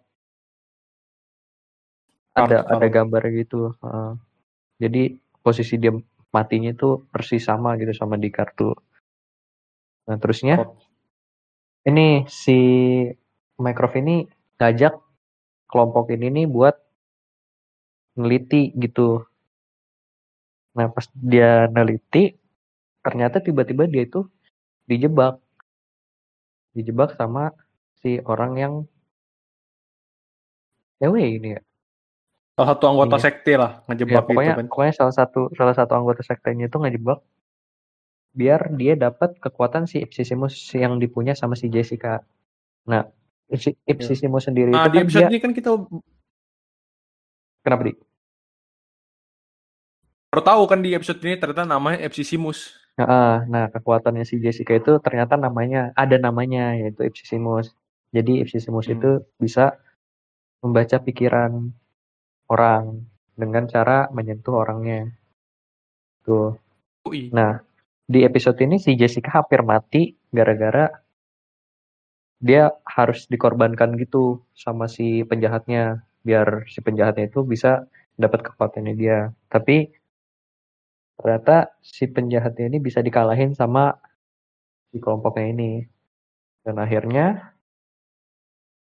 Ada Kartu ada tarot. gambar gitu. heeh. jadi posisi dia matinya itu persis sama gitu sama di kartu. Nah, terusnya Tarot. ini si Mycroft ini ngajak kelompok ini nih buat neliti gitu. Nah, pas dia neliti, ternyata tiba-tiba dia itu dijebak. Dijebak sama si orang yang cewek ini ya. Salah satu anggota Iya. sekte lah Ya, ngejebak pokoknya gitu kan. pokoknya salah satu salah satu anggota sektenya itu ngejebak biar dia dapat kekuatan si Ipsissimus yang dipunya sama si Jessica. Nah, Ipsi- Ipsissimus sendiri Nah, itu di kan episode dia ini kan kita kenapa di? baru tahu kan di episode ini ternyata namanya Epsissimus. Heeh, nah kekuatannya si Jessica itu ternyata namanya ada namanya yaitu Ipsissimus. Jadi Ipsissimus Hmm. itu bisa membaca pikiran orang dengan cara menyentuh orangnya. Tuh. Ui. Nah, di episode ini si Jessica hampir mati gara-gara dia harus dikorbankan gitu sama si penjahatnya biar si penjahatnya itu bisa dapat kekuatannya dia. Tapi ternyata si penjahatnya ini bisa dikalahin sama si kelompoknya ini. Dan akhirnya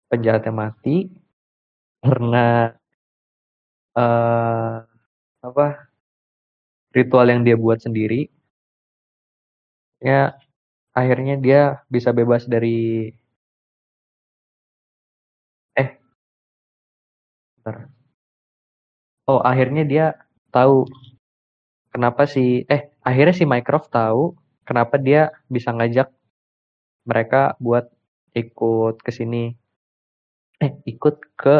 penjahatnya mati karena eh apa ritual yang dia buat sendiri ya akhirnya dia bisa bebas dari oh akhirnya dia tahu kenapa si eh akhirnya si Mycroft tahu kenapa dia bisa ngajak mereka buat ikut ke sini. Eh ikut ke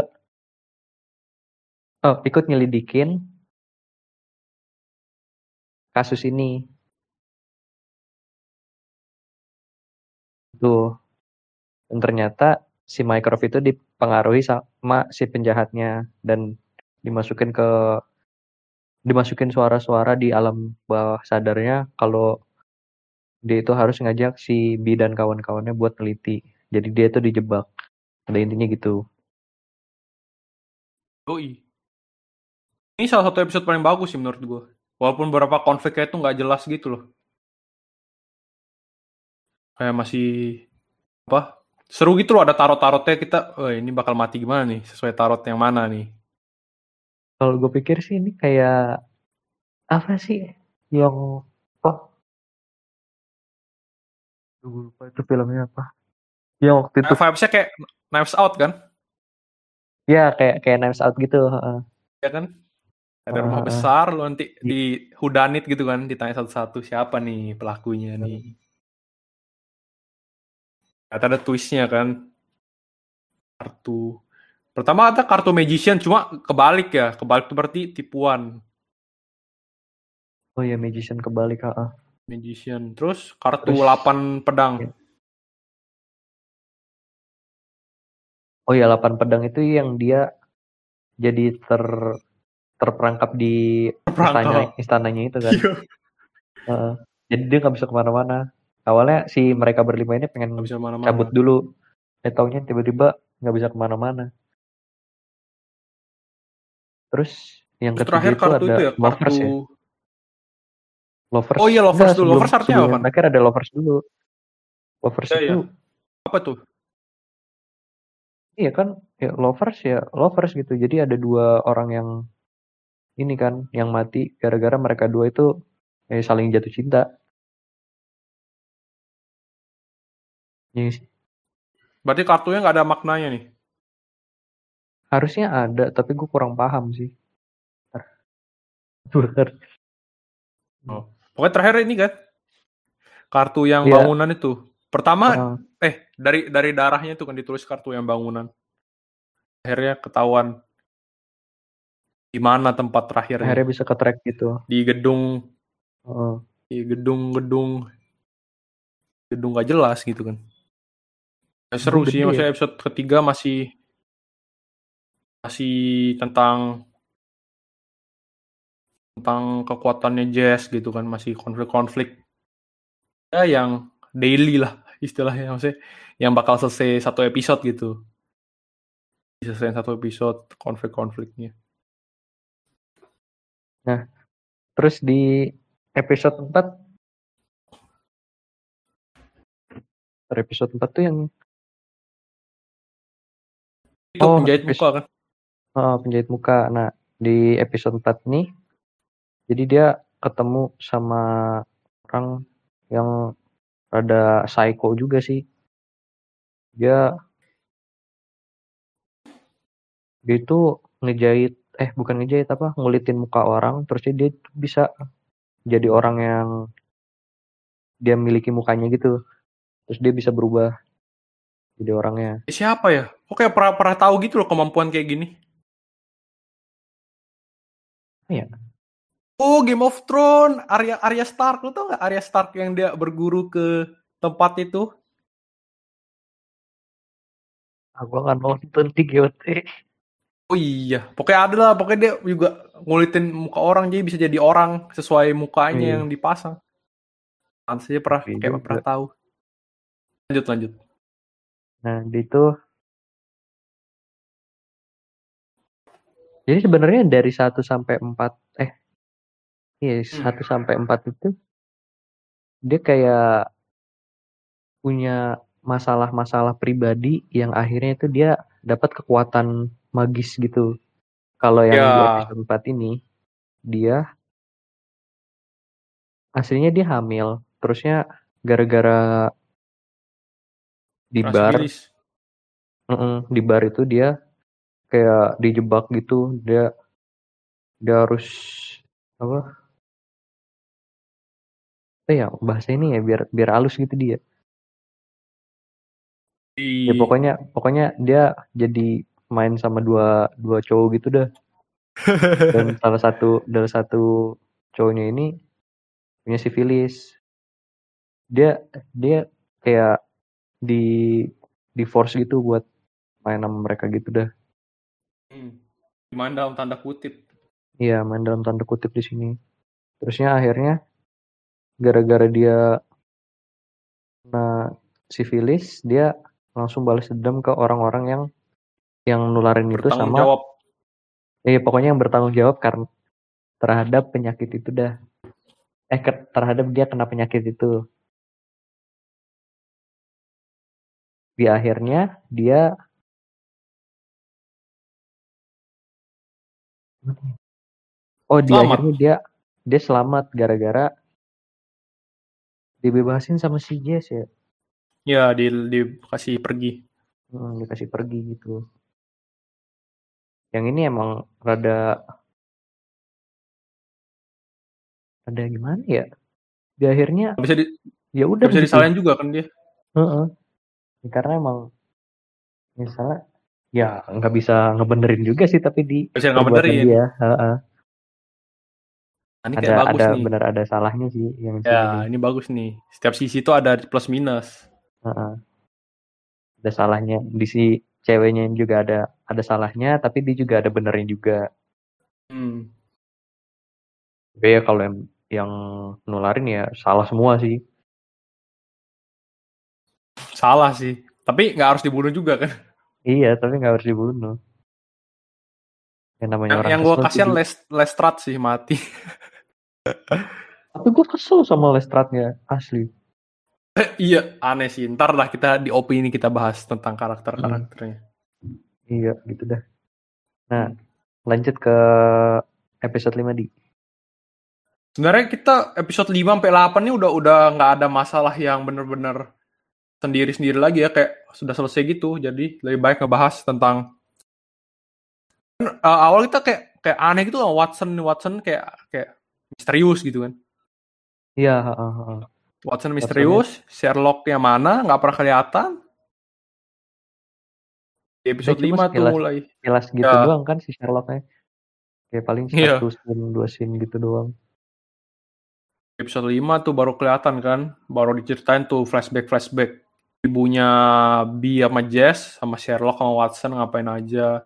oh ikut nyelidikin kasus ini. Tuh. Dan ternyata si Mycroft itu dipengaruhi sama si penjahatnya dan dimasukin ke dimasukin suara-suara di alam bawah sadarnya kalau dia itu harus ngajak si B dan kawan-kawannya buat neliti. Jadi dia itu dijebak. Ada intinya gitu. Ui. Ini salah satu episode paling bagus sih menurut gue. Walaupun beberapa konfliknya itu nggak jelas gitu loh. Kayak masih apa? Seru gitu loh ada tarot-tarotnya kita, oh ini bakal mati gimana nih sesuai tarot yang mana nih. Kalau gue pikir sih ini kayak apa sih yang oh gue lupa itu filmnya apa yang waktu itu Nah, vibes-nya kayak Knives Out kan? ya kayak kayak Knives Out gitu heeh. Ya kan? Ada rumah Ah. besar lu nanti di hudanit gitu kan ditanya satu-satu siapa nih pelakunya nih. Ternyata ada twistnya kan. Kartu. Pertama ada kartu magician cuma kebalik ya. Kebalik itu berarti tipuan. oh ya Magician kebalik heeh. Magician. Terus kartu Terus- 8 pedang. oh ya 8 pedang itu yang dia jadi ter terperangkap di istana, Terperangkap. istananya itu kan Iya. Heeh. jadi dia nggak bisa ke mana-mana awalnya si mereka berlima ini pengen bisa mana-mana. cabut dulu eh taunya tiba-tiba nggak bisa ke mana-mana terus yang Terus ketiga terakhir itu kartu ada itu ya, lovers kartu ya lovers Oh iya, lovers Enggak, dulu. sebelum- Lovers artinya apa? terakhir ada lovers dulu lovers Iya, itu apa tuh? iya kan ya lovers ya lovers gitu jadi ada dua orang yang ini kan yang mati gara-gara mereka dua itu eh, saling jatuh cinta Iya sih. Berarti kartunya nggak ada maknanya nih. harusnya ada tapi gue kurang paham sih Bentar. Pokoknya terakhir ini kan kartu yang Iya. bangunan itu. Pertama Heeh. eh dari dari darahnya itu kan ditulis kartu yang bangunan. Akhirnya ketahuan di mana tempat terakhirnya akhirnya bisa ke track gitu di gedung Heeh. di gedung-gedung gedung gak jelas gitu kan. Ya, seru Gedung sih, gede ya. maksudnya episode ketiga masih masih tentang tentang kekuatannya Jazz gitu kan, masih konflik-konflik ya yang daily lah istilahnya maksudnya yang bakal selesai satu episode gitu. Selesai satu episode konflik-konfliknya. terus di episode 4 per episode 4 tuh yang Oh, penjahit muka kan. eh, penjahit muka. Nah di episode 4 nih jadi dia ketemu sama orang yang rada psycho juga sih. Dia dia itu ngejahit eh bukan ngejahit apa ngulitin muka orang terus dia bisa jadi orang yang dia miliki mukanya gitu. Terus dia bisa berubah jadi orangnya Eh, Siapa ya? Kok kayak pernah pernah tahu gitu loh kemampuan kayak gini. Iya. Oh, Game of Thrones, Arya Arya Stark, lu tau nggak Arya Stark yang dia berguru ke tempat itu? aku nggak nonton di GOT Oh iya, pokoknya ada lah, pokoknya dia juga ngulitin muka orang jadi bisa jadi orang sesuai mukanya Iya. yang dipasang. Pantes aja pernah Iya kayak pernah tahu. Lanjut lanjut. Nah, di itu Jadi sebenarnya dari 1 sampai 4 eh iya 1 sampai 4 itu dia kayak punya masalah-masalah pribadi yang akhirnya itu dia dapat kekuatan magis gitu. Kalau yang di Ya. episode 4 ini dia aslinya dia hamil, terusnya gara-gara di Ras bar. Mm-mm, di bar itu dia kayak dijebak gitu. Dia dia harus apa? Apa ya bahasa ini ya biar biar halus gitu dia. Di- ya pokoknya pokoknya dia jadi main sama dua dua cowok gitu dah. Dan salah satu dari satu cowoknya ini punya sifilis. Dia dia kayak di di force gitu buat main sama mereka gitu dah Hmm. Main dalam tanda kutip. Iya, main dalam tanda kutip di sini. Terusnya akhirnya gara-gara dia kena sifilis, dia langsung balas dendam ke orang-orang yang yang nularin itu sama jawab. eh pokoknya yang bertanggung jawab karena terhadap penyakit itu dah. Eh terhadap dia kena penyakit itu. Di akhirnya dia oh di Selamat. akhirnya dia dia selamat gara-gara dibebasin sama si Jess ya Ya, di dikasih pergi. Hmm, dikasih pergi gitu yang ini emang rada rada gimana ya di akhirnya bisa di, ya udah bisa gitu. disalahin juga kan dia. Heeh. Ya, karena emang misalnya ya nggak bisa ngebenerin juga sih tapi di bisa nggak perbuatan benerin. dia heeh. Nah, ini ada kayak bagus ada nih. bener ada salahnya sih yang Ya, sini. ini bagus nih. Setiap sisi itu ada plus minus. Heeh. ada salahnya di si ceweknya juga ada ada salahnya tapi dia juga ada benernya juga Hmm. tapi ya kalau yang, yang nularin ya salah semua sih Salah sih. Tapi nggak harus dibunuh juga kan. iya tapi nggak harus dibunuh yang namanya Yang, orang yang gue kasihan Les Lestrat sih mati. tapi gue kesel sama Lestratnya asli iya, aneh sih. Ntar lah kita di opini kita bahas tentang Hmm. karakter-karakternya. Iya, gitu dah. Nah, lanjut ke episode 5 di. Sebenarnya kita episode 5 sampai 8 ini udah udah nggak ada masalah yang bener-bener sendiri-sendiri lagi ya kayak sudah selesai gitu. Jadi lebih baik ngebahas tentang uh, awal kita kayak kayak aneh gitu loh Watson Watson kayak kayak misterius gitu kan. Iya, heeh, heeh. Watson misterius, Sherlock yang mana nggak pernah kelihatan. Di episode cuma 5 tuh mulai. Kilas gitu Ya. doang kan si Sherlocknya. Kayak paling Iya. satu scene, dua scene gitu doang. episode 5 tuh baru kelihatan kan, baru diceritain tuh flashback-flashback. Ibunya B sama Jess, sama Sherlock sama Watson ngapain aja.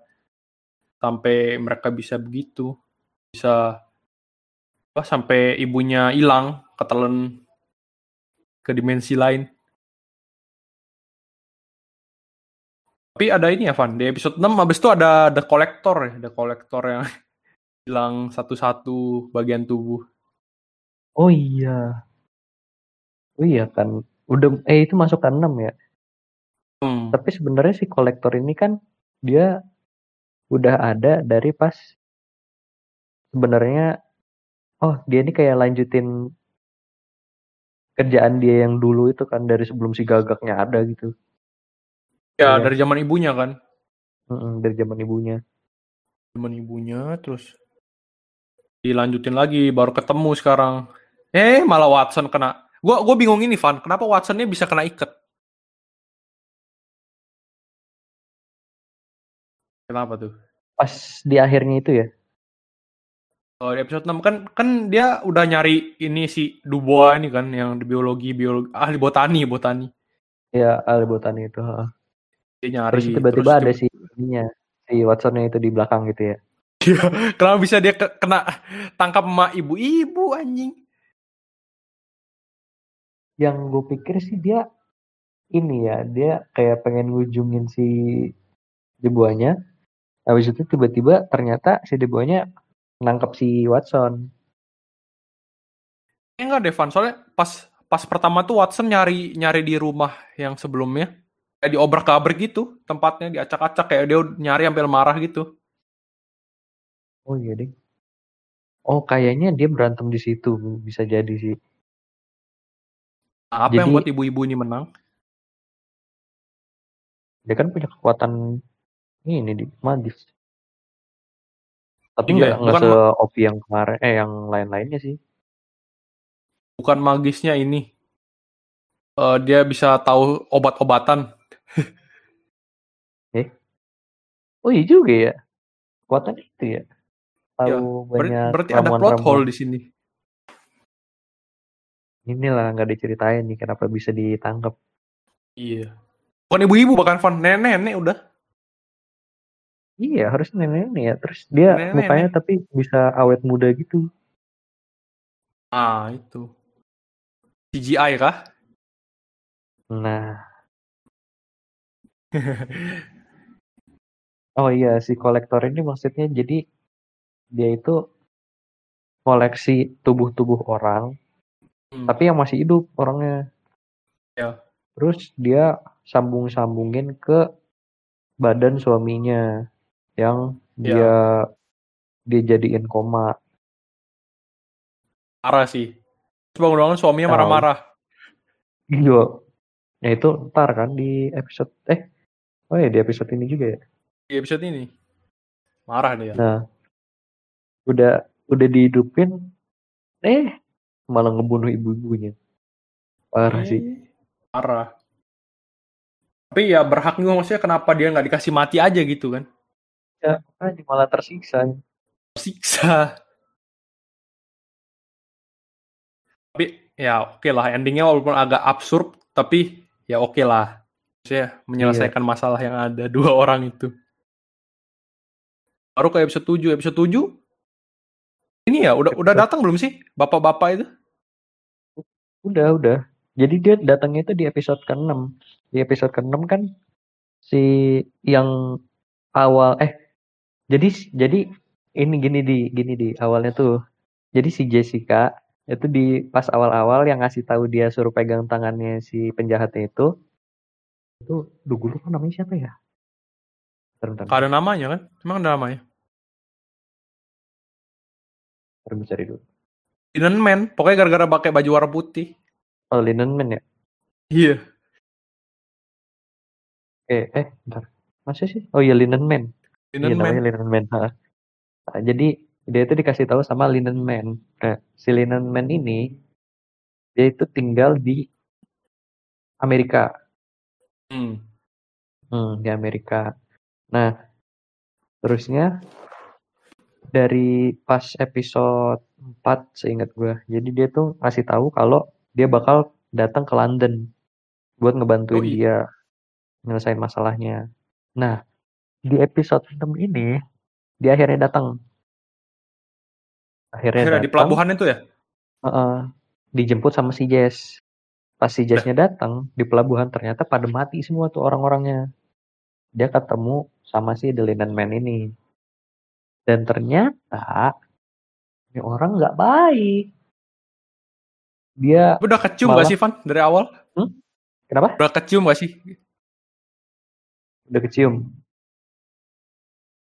Sampai mereka bisa begitu. Bisa apa, sampai ibunya hilang, ketelan ke dimensi lain. Tapi ada ini ya, Van. Di episode 6 habis itu ada The Collector ya. The Collector yang hilang satu-satu bagian tubuh. Oh iya. Oh iya kan. Udah eh itu masuk ke 6 ya. Hmm. Tapi sebenarnya si kolektor ini kan dia udah ada dari pas sebenarnya oh dia ini kayak lanjutin kerjaan dia yang dulu itu kan dari sebelum si gagaknya ada gitu. Ya, Iya. dari zaman ibunya kan. Mm-mm, dari zaman ibunya. Zaman ibunya terus dilanjutin lagi baru ketemu sekarang. Eh, malah Watson kena. Gua gua bingung ini, Van. Kenapa Watsonnya bisa kena ikat? Kenapa tuh? Pas di akhirnya itu ya. Oh, di episode 6 kan kan dia udah nyari ini si Dubois ini kan yang di biologi biologi ahli botani botani. Ya, ahli botani itu. heeh. Dia nyari Terus tiba-tiba terus ada si ininya, si Watsonnya itu di belakang gitu ya. Kenapa bisa dia ke- kena tangkap sama ibu-ibu anjing? Yang gue pikir sih dia ini ya, dia kayak pengen ngujungin si Debuanya. Habis itu tiba-tiba ternyata si Debuanya nangkep si Watson. Eh, enggak deh, Van. Soalnya pas pas pertama tuh Watson nyari nyari di rumah yang sebelumnya. Kayak diobrak-abrik gitu tempatnya, diacak-acak kayak dia nyari sampai marah gitu. Oh iya deh. Oh kayaknya dia berantem di situ bisa jadi sih. Apa yang Jadi- buat ibu-ibu ini menang? Dia kan punya kekuatan ini di magis. Tapi Iya, nggak nggak bukan se OP yang kemarin eh yang lain-lainnya sih. Bukan magisnya ini. Eh, dia bisa tahu obat-obatan. Oh iya juga ya. Kekuatan itu ya. Tahu Ya, Ber- banyak berarti ada plot hole di sini. Inilah nggak diceritain nih kenapa bisa ditangkap. Iya. Bukan ibu-ibu bahkan Van, nenek-nenek udah. Iya harus nenek-nenek ya. Terus dia Nenek-nenek. mukanya tapi bisa awet muda gitu. Ah, itu. CGI kah? Nah. Oh iya si kolektor ini maksudnya jadi dia itu koleksi tubuh-tubuh orang Hmm. tapi yang masih hidup orangnya. Ya. terus dia sambung-sambungin ke badan suaminya yang Iya. dia dia jadiin koma. Parah sih. Terus bangun-bangun suaminya marah-marah. Iya. Nah itu ntar kan di episode eh oh ya di episode ini juga ya. Di episode ini. Marah dia. Nah udah udah dihidupin eh malah ngebunuh ibu-ibunya. Parah sih. Eh, Parah. Tapi ya berhak juga maksudnya kenapa dia nggak dikasih mati aja gitu kan. Ya, makanya malah tersiksa. Siksa. Tapi ya oke lah endingnya walaupun agak absurd tapi ya oke lah. Maksudnya menyelesaikan masalah yang ada dua orang itu. Baru ke episode 7. Episode 7 ini ya udah udah datang belum sih bapak-bapak itu? Udah, udah. Jadi dia datangnya itu di episode ke-6. Di episode ke-6 kan si yang awal eh jadi jadi ini gini di gini di awalnya tuh. Jadi si Jessica itu di pas awal-awal yang ngasih tahu dia suruh pegang tangannya si penjahatnya itu itu duh gue lupa namanya siapa ya? Bentar, bentar, Gak ada namanya kan? Emang ada namanya? gue cari dulu. Linen Man. Pokoknya gara-gara pakai baju warna putih. Oh, Linen Man ya? Iya. Eh, eh, bentar. Masa sih? Oh iya, Linen Man. Linen Iya Man. namanya Linen Man. ha. Nah, jadi dia itu dikasih tahu sama Linen Man. Nah, si Linen Man ini dia itu tinggal di Amerika. Hmm. Hmm, di Amerika. Nah, terusnya dari pas episode 4 seingat gue. Jadi dia tuh ngasih tahu kalau dia bakal datang ke London buat ngebantuin Oh, iya. dia nyelesain masalahnya. Nah, di episode 6 ini dia akhirnya datang. Akhirnya, Akhirnya di datang, pelabuhan itu ya? heeh, dijemput sama si Jess. Pas si Jessnya datang di pelabuhan ternyata pada mati semua tuh orang-orangnya. Dia ketemu sama si The Linen Man ini. Dan ternyata ini orang nggak baik. Dia Udah kecium Malah- gak sih Van dari awal? kenapa? Udah kecium gak sih? Udah kecium.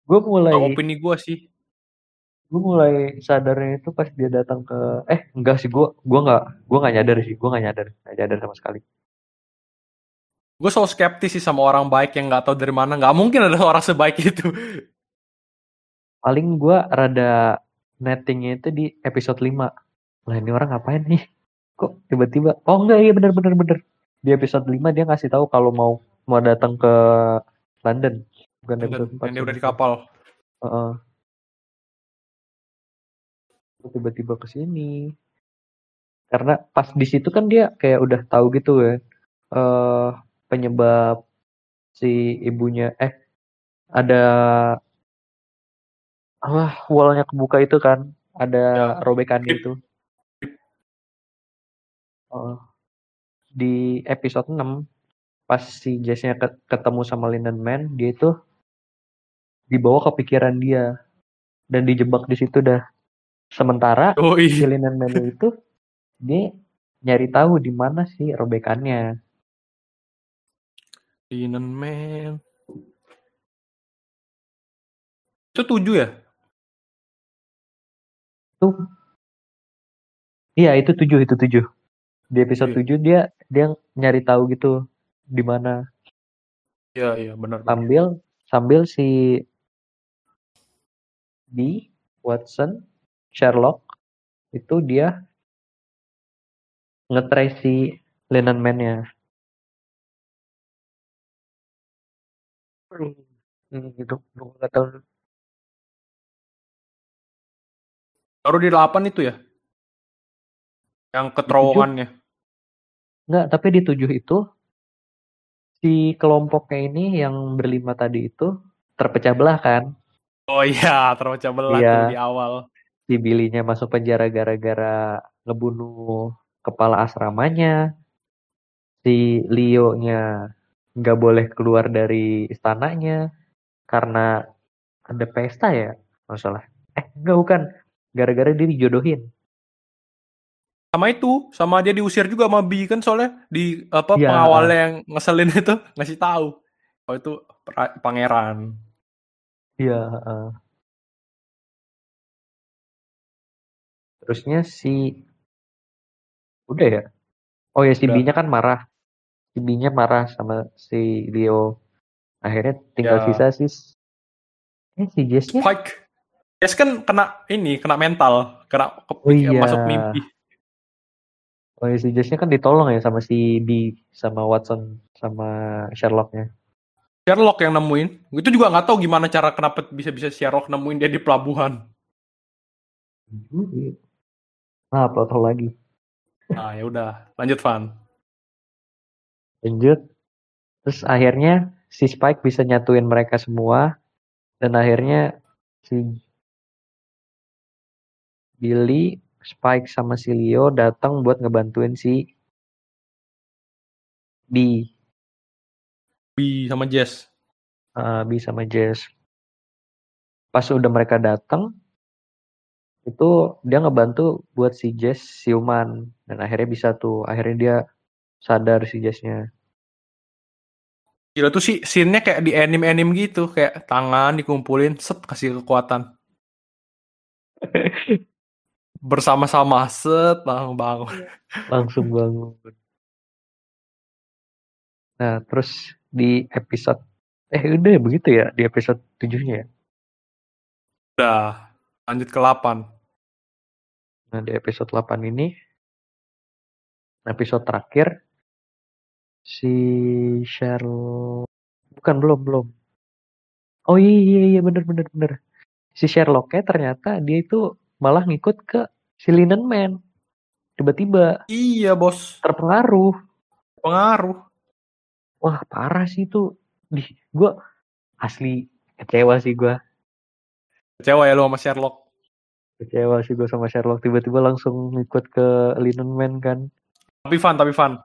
Gue mulai Kalau opini gue sih. gue mulai sadarnya itu pas dia datang ke eh enggak sih gue gue nggak gue nggak nyadar sih gue nggak nyadar nggak nyadar sama sekali Gue selalu skeptis sih sama orang baik yang nggak tahu dari mana. Nggak mungkin ada orang sebaik itu. paling gue rada nettingnya itu di episode 5 lah ini orang ngapain nih? Kok tiba-tiba? Oh enggak iya bener bener bener. Di episode 5 dia ngasih tahu kalau mau mau datang ke London. Bukan Dan, episode 4 dan dia udah di kapal. Heeh. Kok tiba-tiba ke sini? Karena pas di situ kan dia kayak udah tahu gitu kan eh penyebab si ibunya eh ada ah wallnya kebuka itu kan ada Ya. robekan itu Heeh. di episode 6 pas si Jess-nya ket- ketemu sama Linen Man dia itu dibawa ke pikiran dia dan dijebak di situ dah sementara Oh si iya. Linen Man itu dia nyari tahu di mana sih robekannya Linen Man. Itu tujuh ya? Tuh iya itu tujuh itu tujuh. Di episode tujuh. dia dia nyari tahu gitu di mana. Iya, iya benar. sambil sambil si di Watson Sherlock itu dia ngetrace si Linen Man-nya. Ini gitu, gue nggak Baru di 8 itu ya? Yang keterowongannya. Nggak, tapi di tujuh itu si kelompoknya ini yang berlima tadi itu terpecah belah kan. Oh iya, terpecah belah Iya. di awal. Si Billy-nya masuk penjara gara-gara ngebunuh kepala asramanya. Si Leo-nya nggak boleh keluar dari istananya karena ada pesta ya, masalah. Eh, enggak bukan. Gara-gara dia dijodohin. sama itu, sama dia diusir juga sama B kan soalnya di apa Iya. pengawalnya yang ngeselin itu ngasih tahu. Oh itu pangeran. Iya. heeh. Terusnya si udah ya. Oh ya si Udah. B-nya kan marah. Si B-nya marah sama si Leo. Akhirnya tinggal Ya. sisa si eh si Jess-nya. Spike. Yes kan kena ini, kena mental, kena ke- Oh iya. masuk mimpi. Oh ya si Jess-nya kan ditolong ya sama si B sama Watson sama Sherlock-nya. Sherlock yang nemuin. Itu juga nggak tahu gimana cara kenapa bisa-bisa Sherlock nemuin dia di pelabuhan. Nah, upload lagi. Nah, ya udah, lanjut Van. Lanjut. Terus akhirnya si Spike bisa nyatuin mereka semua dan akhirnya si Billy, Spike sama si Leo datang buat ngebantuin si B, B sama Jess. uh, B sama Jess. Pas udah mereka datang, itu dia ngebantu buat si Jess siuman dan akhirnya bisa tuh, akhirnya dia sadar si Jessnya. Gila tuh sih scene-nya kayak di anime-anime gitu, kayak tangan dikumpulin, set kasih kekuatan. Bersama-sama set langsung bangun. langsung bangun. Nah, terus di episode eh udah begitu ya di episode 7-nya ya. Udah, lanjut ke 8. Nah, di episode 8 ini episode terakhir si Sherlock bukan belum belum. Oh iya iya iya bener bener bener. Si Sherlocknya ternyata dia itu malah ngikut ke si Linen Man. Tiba-tiba Iya bos, terpengaruh. pengaruh. Wah parah sih itu. Di gua asli kecewa sih gua. Kecewa ya lu sama Sherlock. Kecewa sih gua sama Sherlock tiba-tiba langsung ngikut ke Linen Man kan. Tapi Van, tapi Van.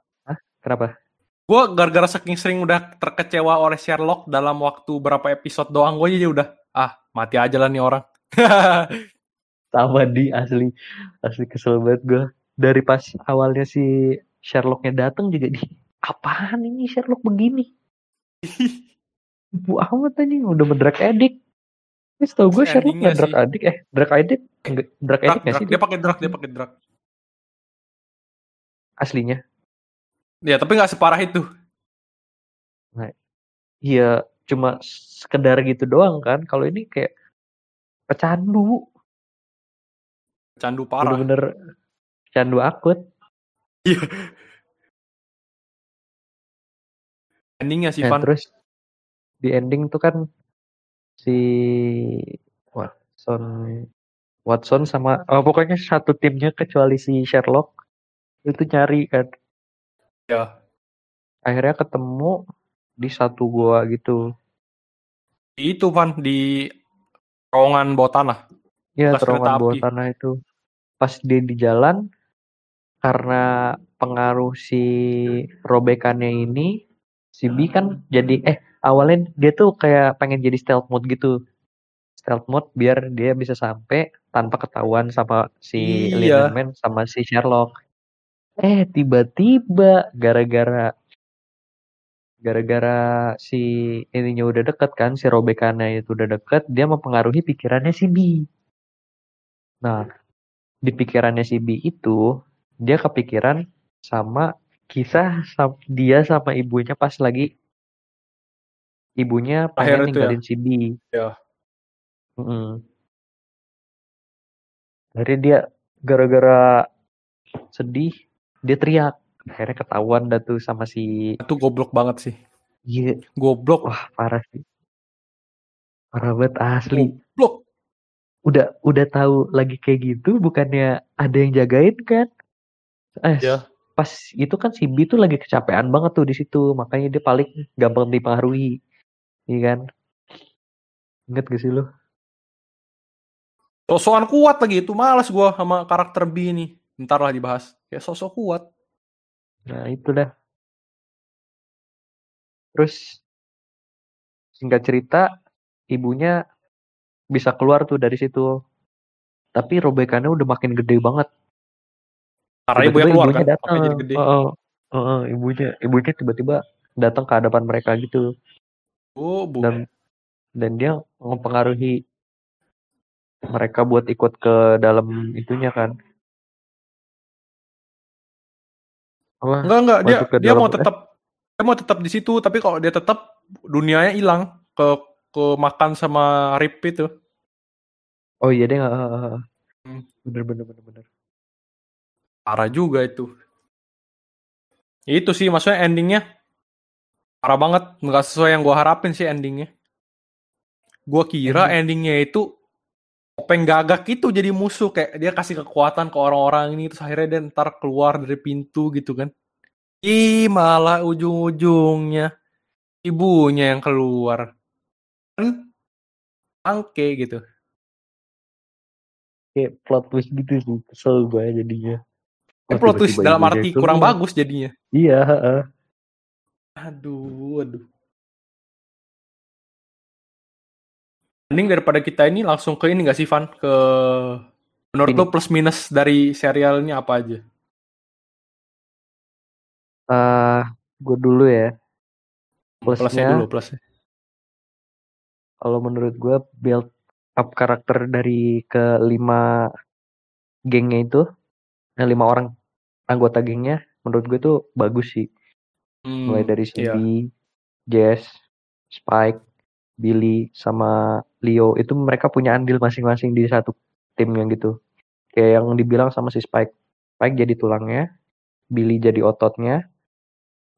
Kenapa? Gue gara-gara saking sering udah terkecewa oleh Sherlock dalam waktu berapa episode doang gue aja udah ah mati aja lah nih orang. Sama di asli asli kesel banget gua. Dari pas awalnya si Sherlocknya datang juga di apaan ini Sherlock begini? Bu amat aja udah mendrak edik. Ini tau gue Sherlock nggak drag adik eh drag edik enggak drag edik nggak sih Dia pakai drag, dia pakai drag. aslinya? Ya tapi nggak separah itu. Iya cuma sekedar gitu doang kan. Kalau ini kayak pecandu, Candu parah. bener-bener pecandu akut. Iya. Endingnya sih Nah, Van. terus di ending tuh kan si Watson Watson sama oh, pokoknya satu timnya kecuali si Sherlock itu nyari kan Ya. akhirnya ketemu di satu gua gitu Itu Van di terowongan bawah tanah. Ya Bekas terowongan bawah tanah itu. Pas dia di jalan karena pengaruh si robekannya ini si B kan jadi eh awalnya dia tuh kayak pengen jadi stealth mode gitu. Stealth mode biar dia bisa sampai tanpa ketahuan sama si Iya. Sama si Sherlock. Eh tiba-tiba gara-gara gara-gara si ininya udah deket kan si robekannya itu udah deket dia mempengaruhi pikirannya si B nah di pikirannya si B itu dia kepikiran sama kisah dia sama ibunya pas lagi ibunya pengen ya? ninggalin si B. Ya. Mm-mm. Akhirnya dia gara-gara sedih dia teriak. Akhirnya ketahuan dah tuh sama si Itu goblok banget sih. Iya, Goblok. wah parah sih. Parah banget asli. Goblok. Udah udah tahu lagi kayak gitu bukannya ada yang jagain kan? Eh, Iya. pas itu kan si B tuh lagi kecapean banget tuh di situ, makanya dia paling gampang dipengaruhi. Iya kan? Ingat gak sih lo? Sosokan kuat lagi itu males gua sama karakter B ini. Ntar lah dibahas. Kayak sosok kuat. Nah, itu dah. Terus singkat cerita, ibunya bisa keluar tuh dari situ. Tapi robekannya udah makin gede banget. Karena ibu yang Tiba-tiba keluar ibunya kan, datang. jadi gede. Heeh. Heeh, ibunya ibunya tiba-tiba datang ke hadapan mereka gitu Oh, bu. dan dan dia mempengaruhi mereka buat ikut ke dalam itunya kan. Apa? Enggak enggak dia ke dia mau tetap dia mau tetap di situ tapi kalau dia tetap dunianya hilang ke ke makan sama Rip itu. Oh iya dia nggak. Hmm. Bener bener bener bener. Parah juga itu. Itu sih maksudnya endingnya parah banget nggak sesuai yang gua harapin sih endingnya. Gua kira endingnya itu Topeng gagak itu jadi musuh kayak dia kasih kekuatan ke orang-orang ini terus akhirnya dia ntar keluar dari pintu gitu kan. Ih malah ujung-ujungnya ibunya yang keluar. Kan angke gitu. Kayak plot twist gitu sih. Kesel gue jadinya. Eh, plot twist dalam arti kurang bagus jadinya. Iya. heeh. Aduh, aduh. Mending daripada kita ini langsung ke ini gak sih Van? Ke menurut Ini. lo plus minus dari serial ini apa aja? Eh, gue dulu ya. Plusnya Plusnya, dulu plusnya. Kalau menurut gue build up karakter dari kelima gengnya itu, nah lima orang anggota gengnya, menurut gue tuh bagus sih. Hmm, Mulai dari iya. Cindy, Jess, Spike, Billy, sama Leo itu mereka punya andil masing-masing di satu tim yang gitu. Kayak yang dibilang sama si Spike. Spike jadi tulangnya, Billy jadi ototnya,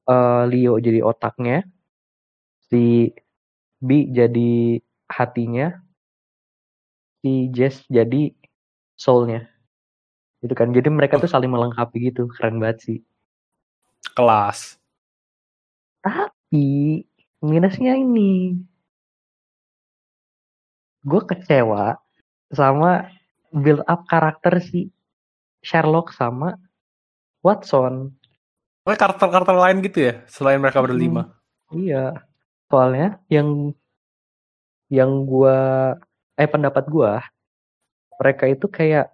eh, Leo jadi otaknya, si B jadi hatinya, si Jess jadi soulnya. Gitu kan. Jadi mereka tuh saling melengkapi gitu. Keren banget sih. Kelas. Tapi minusnya ini. Gue kecewa sama build up karakter si Sherlock sama Watson. Pokoknya karakter-karakter lain gitu ya, selain mereka berlima. Iya. Soalnya yang yang gua eh pendapat gua mereka itu kayak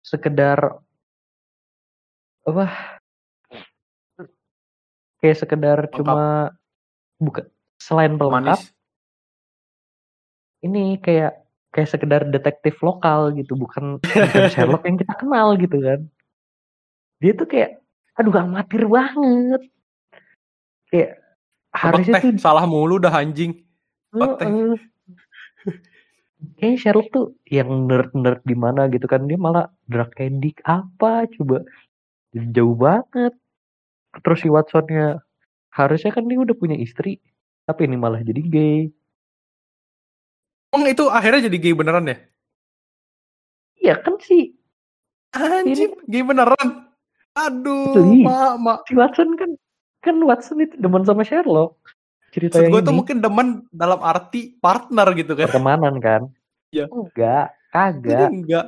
sekedar apa kayak sekedar Lengkap. cuma bukan selain pelengkap Manis. ini kayak kayak sekedar detektif lokal gitu bukan bukan Sherlock yang kita kenal gitu kan dia tuh kayak aduh amatir banget kayak harusnya tuh salah mulu dah anjing. tebak. Kayaknya Sherlock tuh yang nerd-nerd di mana gitu kan dia malah drug addict apa coba jauh banget terus si Watsonnya harusnya kan dia udah punya istri tapi ini malah jadi gay Emang itu akhirnya jadi gay beneran ya? iya kan sih Anjing, gay beneran. Aduh, mak, mak. si Watson kan kan Watson itu demen sama Sherlock cerita Maksud yang gue ini tuh mungkin demen dalam arti partner gitu kan. pertemanan kan Iya. enggak Jadi kagak enggak.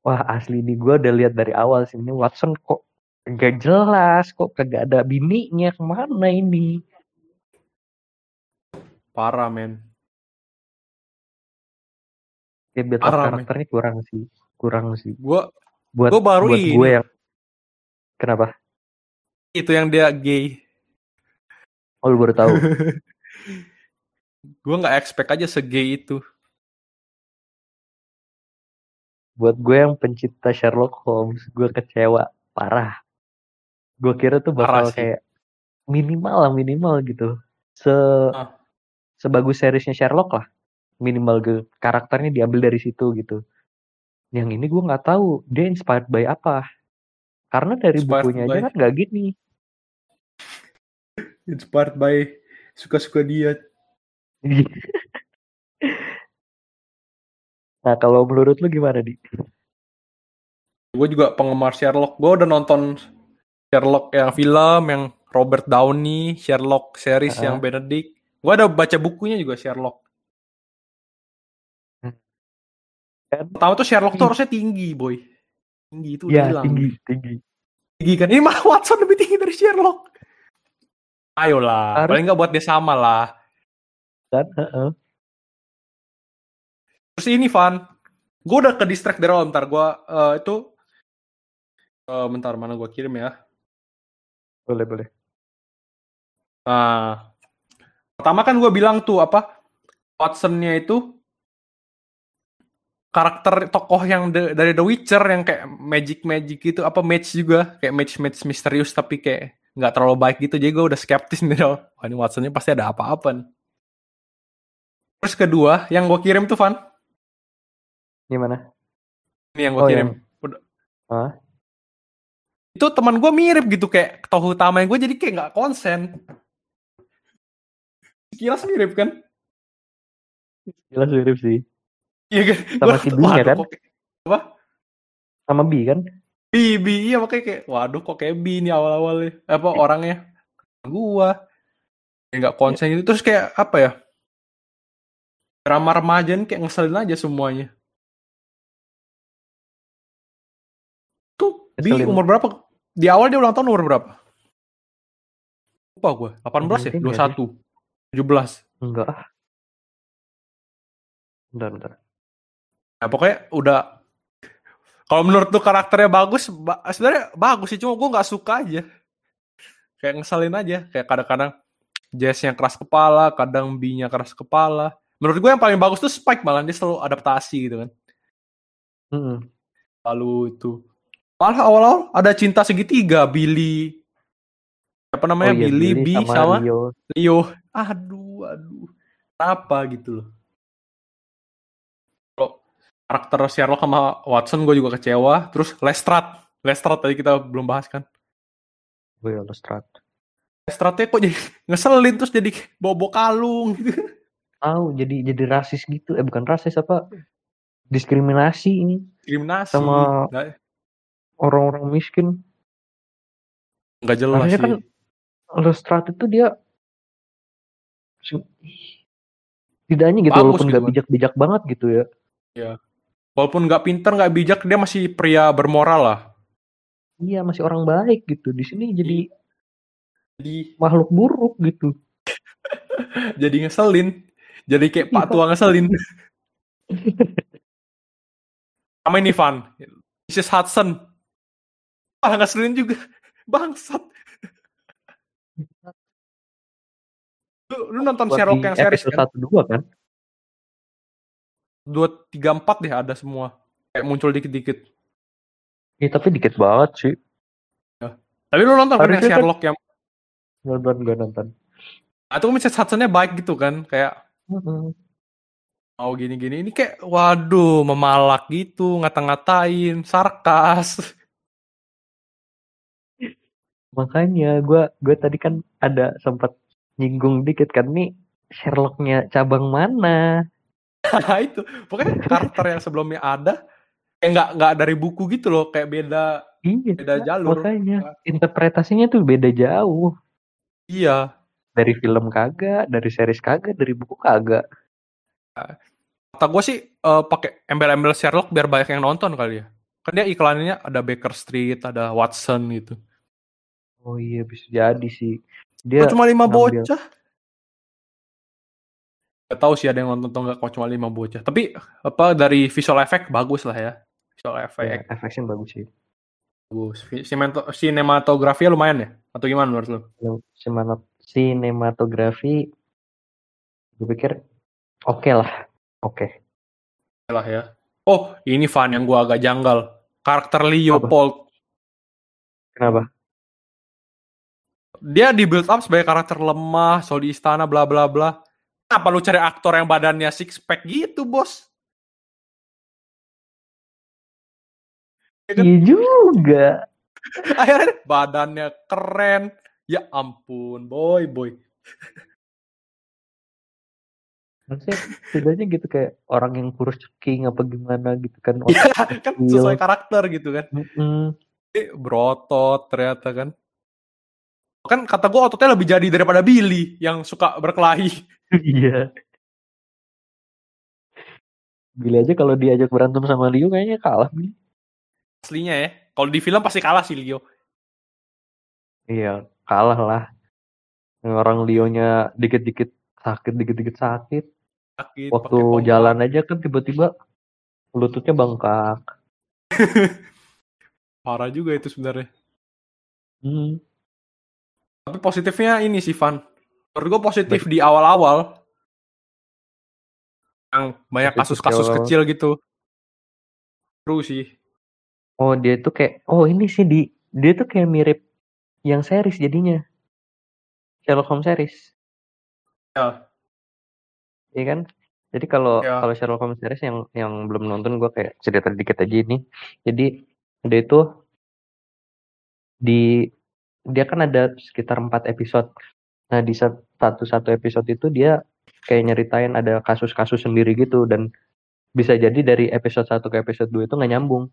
wah asli nih gue udah lihat dari awal sih ini Watson kok nggak jelas kok kagak ada bininya ke mana ini Parah, men. ya build up Parah, men. karakternya kurang sih kurang sih Gue buat Gua baru buat ini. gue yang kenapa itu yang dia gay. oh lu baru tahu? Gue nggak expect aja segay itu. buat gue yang pencipta Sherlock Holmes gue kecewa. Parah. Gue kira tuh bakal kayak minimal lah minimal gitu. Se Ah. sebagus seriesnya Sherlock lah. Minimal ge- karakternya diambil dari situ gitu. Yang ini gue nggak tahu dia inspired by apa karena dari Inspired bukunya by- aja kan nggak gini Inspired by suka-suka dia. nah kalau menurut lu gimana di Gue juga penggemar Sherlock. Gue udah nonton Sherlock yang film, yang Robert Downey, Sherlock series Ah. yang Benedict. Gue ada baca bukunya juga Sherlock. Kan? Pertama tuh Sherlock tuh harusnya tinggi, boy. Tinggi itu udah ya hilang. tinggi tinggi Tinggi kan? Ini malah Watson lebih tinggi dari Sherlock. Ayolah, Harus- paling nggak buat dia sama lah. kan Heeh. Terus ini Van, gue udah ke distract dari awal. Ntar gue eh, itu Eh, bentar mana gua kirim ya. Boleh, boleh. Nah, pertama kan gue bilang tuh apa Watson-nya itu karakter tokoh yang de- dari The Witcher yang kayak magic magic gitu apa match juga. Kayak match match misterius tapi kayak nggak terlalu baik gitu. Jadi gue udah skeptis nih dong wah ini Watson-nya pasti ada apa-apa nih. Terus kedua yang gue kirim tuh Van. Gimana? ini yang gue Oh, kirim. yang- Udah- Hah? itu teman gue mirip gitu kayak tokoh utama gue jadi kayak nggak konsen. Kilas mirip kan? Jelas mirip sih. Iya kan? Sama Gua- si B-nya waduh, kan? kok Apa? Sama B kan? B, B, iya makanya kayak, waduh kok kayak B nih awal-awalnya. Apa orangnya? Gua. Ya nggak konsen gitu. Terus kayak apa ya? Drama remaja kayak ngeselin aja semuanya. Tuh, B Ngeselin. umur berapa? Di awal dia ulang tahun umur berapa? Lupa gue. 18 ya? Mungkin ya 21? 17? Enggak. Bentar, bentar. Nah, pokoknya udah kalau menurut tuh karakternya bagus, ba- sebenarnya bagus sih, cuma gue nggak suka aja. Kayak ngeselin aja, kayak kadang-kadang Jess-nya keras kepala, kadang B-nya keras kepala. Menurut gue yang paling bagus tuh Spike malah dia selalu adaptasi gitu kan. Mm-mm. Lalu itu malah awal-awal ada cinta segitiga Billy apa namanya Oh iya, Billy, B sama, Leo. Leo. Aduh, aduh. Kenapa gitu loh. Karakter Sherlock sama Watson gue juga kecewa. Terus Lestrade. Lestrade tadi kita belum bahas kan. Gue Lestrade. Lestrade kok jadi ngeselin terus jadi bobo kalung gitu. Tahu jadi jadi rasis gitu. Eh bukan rasis apa? Diskriminasi ini Diskriminasi. Sama- orang-orang miskin. nggak jelas Harusnya sih. kan Lestrade itu dia tidaknya gitu Bagus walaupun gitu nggak kan. bijak-bijak banget gitu ya. Walaupun nggak pinter, nggak bijak, dia masih pria bermoral lah. Iya masih orang baik gitu. Di sini jadi Jadi makhluk buruk gitu. jadi ngeselin. Jadi kayak Pak Iya. Tua ngeselin. Sama ini Van. Mrs. Hudson. Ah ngeselin juga. Bangsat. Lu, lu nonton Buat Sherlock yang series episode kan? satu dua kan? Dua, tiga, empat deh ada semua. Kayak muncul dikit-dikit. Iya tapi dikit banget sih. Tapi lu nonton kan yang kan- Sherlock yang... Nonton gue nonton. Nah, itu Mrs. Hudsonnya baik gitu kan. Kayak mau gini-gini. Ini kayak waduh memalak gitu. Ngata-ngatain. Sarkas. Makanya gue gue tadi kan ada sempat nyinggung dikit kan nih Sherlocknya cabang mana? Nah itu pokoknya karakter yang sebelumnya ada kayak nggak nggak dari buku gitu loh kayak beda Iya. beda jalur Makanya interpretasinya tuh beda jauh. iya Dari film kagak, dari series kagak, dari buku kagak. kata gue sih eh, pakai embel-embel Sherlock biar banyak yang nonton kali ya kan dia iklannya ada Baker Street ada Watson gitu Oh iya bisa jadi sih. Dia cuma lima ngambil- bocah Gak tahu sih ada yang nonton atau nggak cuma lima bocah tapi apa dari visual effect bagus lah ya visual ya, effect efeknya bagus sih. bagus Sinematografi lumayan ya atau gimana menurut lu Sinematografi, gue pikir oke lah. Oke. lah ya. Oh, ini fan yang gua agak janggal. Karakter Leopold. Kenapa? Dia di build up sebagai karakter lemah, soal di istana, bla bla bla. Kenapa lu cari aktor yang badannya six pack gitu, bos? Ya kan? Iya juga. Akhirnya badannya keren. Ya ampun, boy, boy. Maksudnya setidaknya gitu kayak orang yang kurus ceking apa gimana gitu kan. Ya, kan sesuai karakter gitu kan. Mm-mm. Eh, berotot ternyata kan. Kan kata gua ototnya lebih jadi daripada Billy yang suka berkelahi. Iya. Billy aja kalau diajak berantem sama Liu kayaknya kalah. Billy. Aslinya ya. Kalau di film pasti kalah sih Leo. Iya, kalah lah. Orang Lionya dikit-dikit sakit, dikit-dikit sakit. Sakit, Waktu jalan aja kan tiba-tiba lututnya bengkak. Parah juga itu sebenarnya. Hmm. Tapi positifnya ini sih Van. Menurut gue positif di awal-awal. Yang banyak kasus-kasus kecil gitu. Seru sih. Oh dia tuh kayak oh ini sih di dia tuh kayak mirip yang series jadinya Sherlock Holmes series, Ya, iya kan? Jadi kalau Ya. kalau Sherlock Holmes series yang yang belum nonton gue kayak cerita dikit aja ini. Jadi dia itu di dia kan ada sekitar empat episode. Nah di sat- satu satu episode itu dia kayak nyeritain ada kasus-kasus sendiri gitu dan bisa jadi dari episode 1 ke episode 2 itu nggak nyambung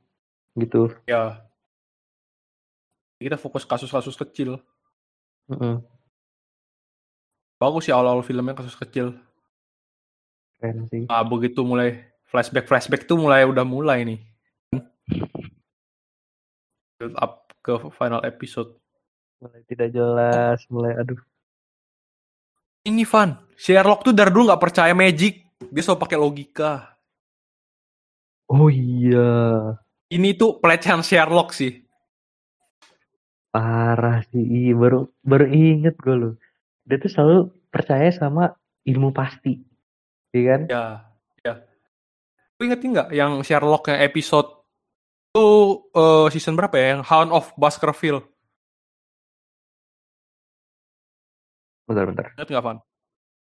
gitu. ya. Kita fokus kasus-kasus kecil. Mm-mm. Bagus sih awal-awal filmnya kasus kecil. Keren sih. Ah, begitu mulai flashback-flashback tuh mulai udah mulai nih. Build up ke final episode. Mulai tidak jelas, mulai aduh. Ini Van, Sherlock tuh dari dulu nggak percaya magic. Dia selalu pakai logika. Oh iya, Ini tuh pelecehan Sherlock sih. parah sih. Iya, baru baru inget gue loh. Dia tuh selalu percaya sama ilmu pasti. Iya kan? Ya, ya. Lu inget nggak yang Sherlock yang episode tuh eh, season berapa ya? Yang Hound of Baskerville. Bentar-bentar. Ingat nggak, Van?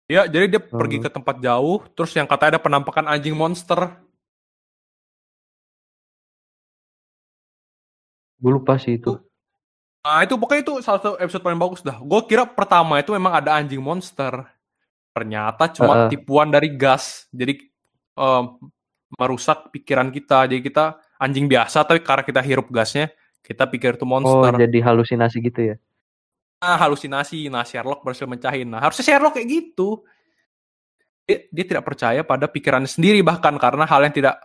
Ya, jadi dia Hmm. pergi ke tempat jauh, terus yang katanya ada penampakan anjing monster. Gue lupa sih itu. Nah, itu pokoknya itu salah satu episode paling bagus dah. Gue kira pertama itu memang ada anjing monster. Ternyata cuma Heeh. tipuan dari gas. Jadi em, merusak pikiran kita. Jadi kita anjing biasa, tapi karena kita hirup gasnya, kita pikir itu Oh, monster. jadi halusinasi gitu ya? Nah, halusinasi. Nah, Sherlock berhasil mencahin. Nah, harusnya Sherlock kayak gitu. Dia, dia tidak percaya pada pikirannya sendiri bahkan karena hal yang tidak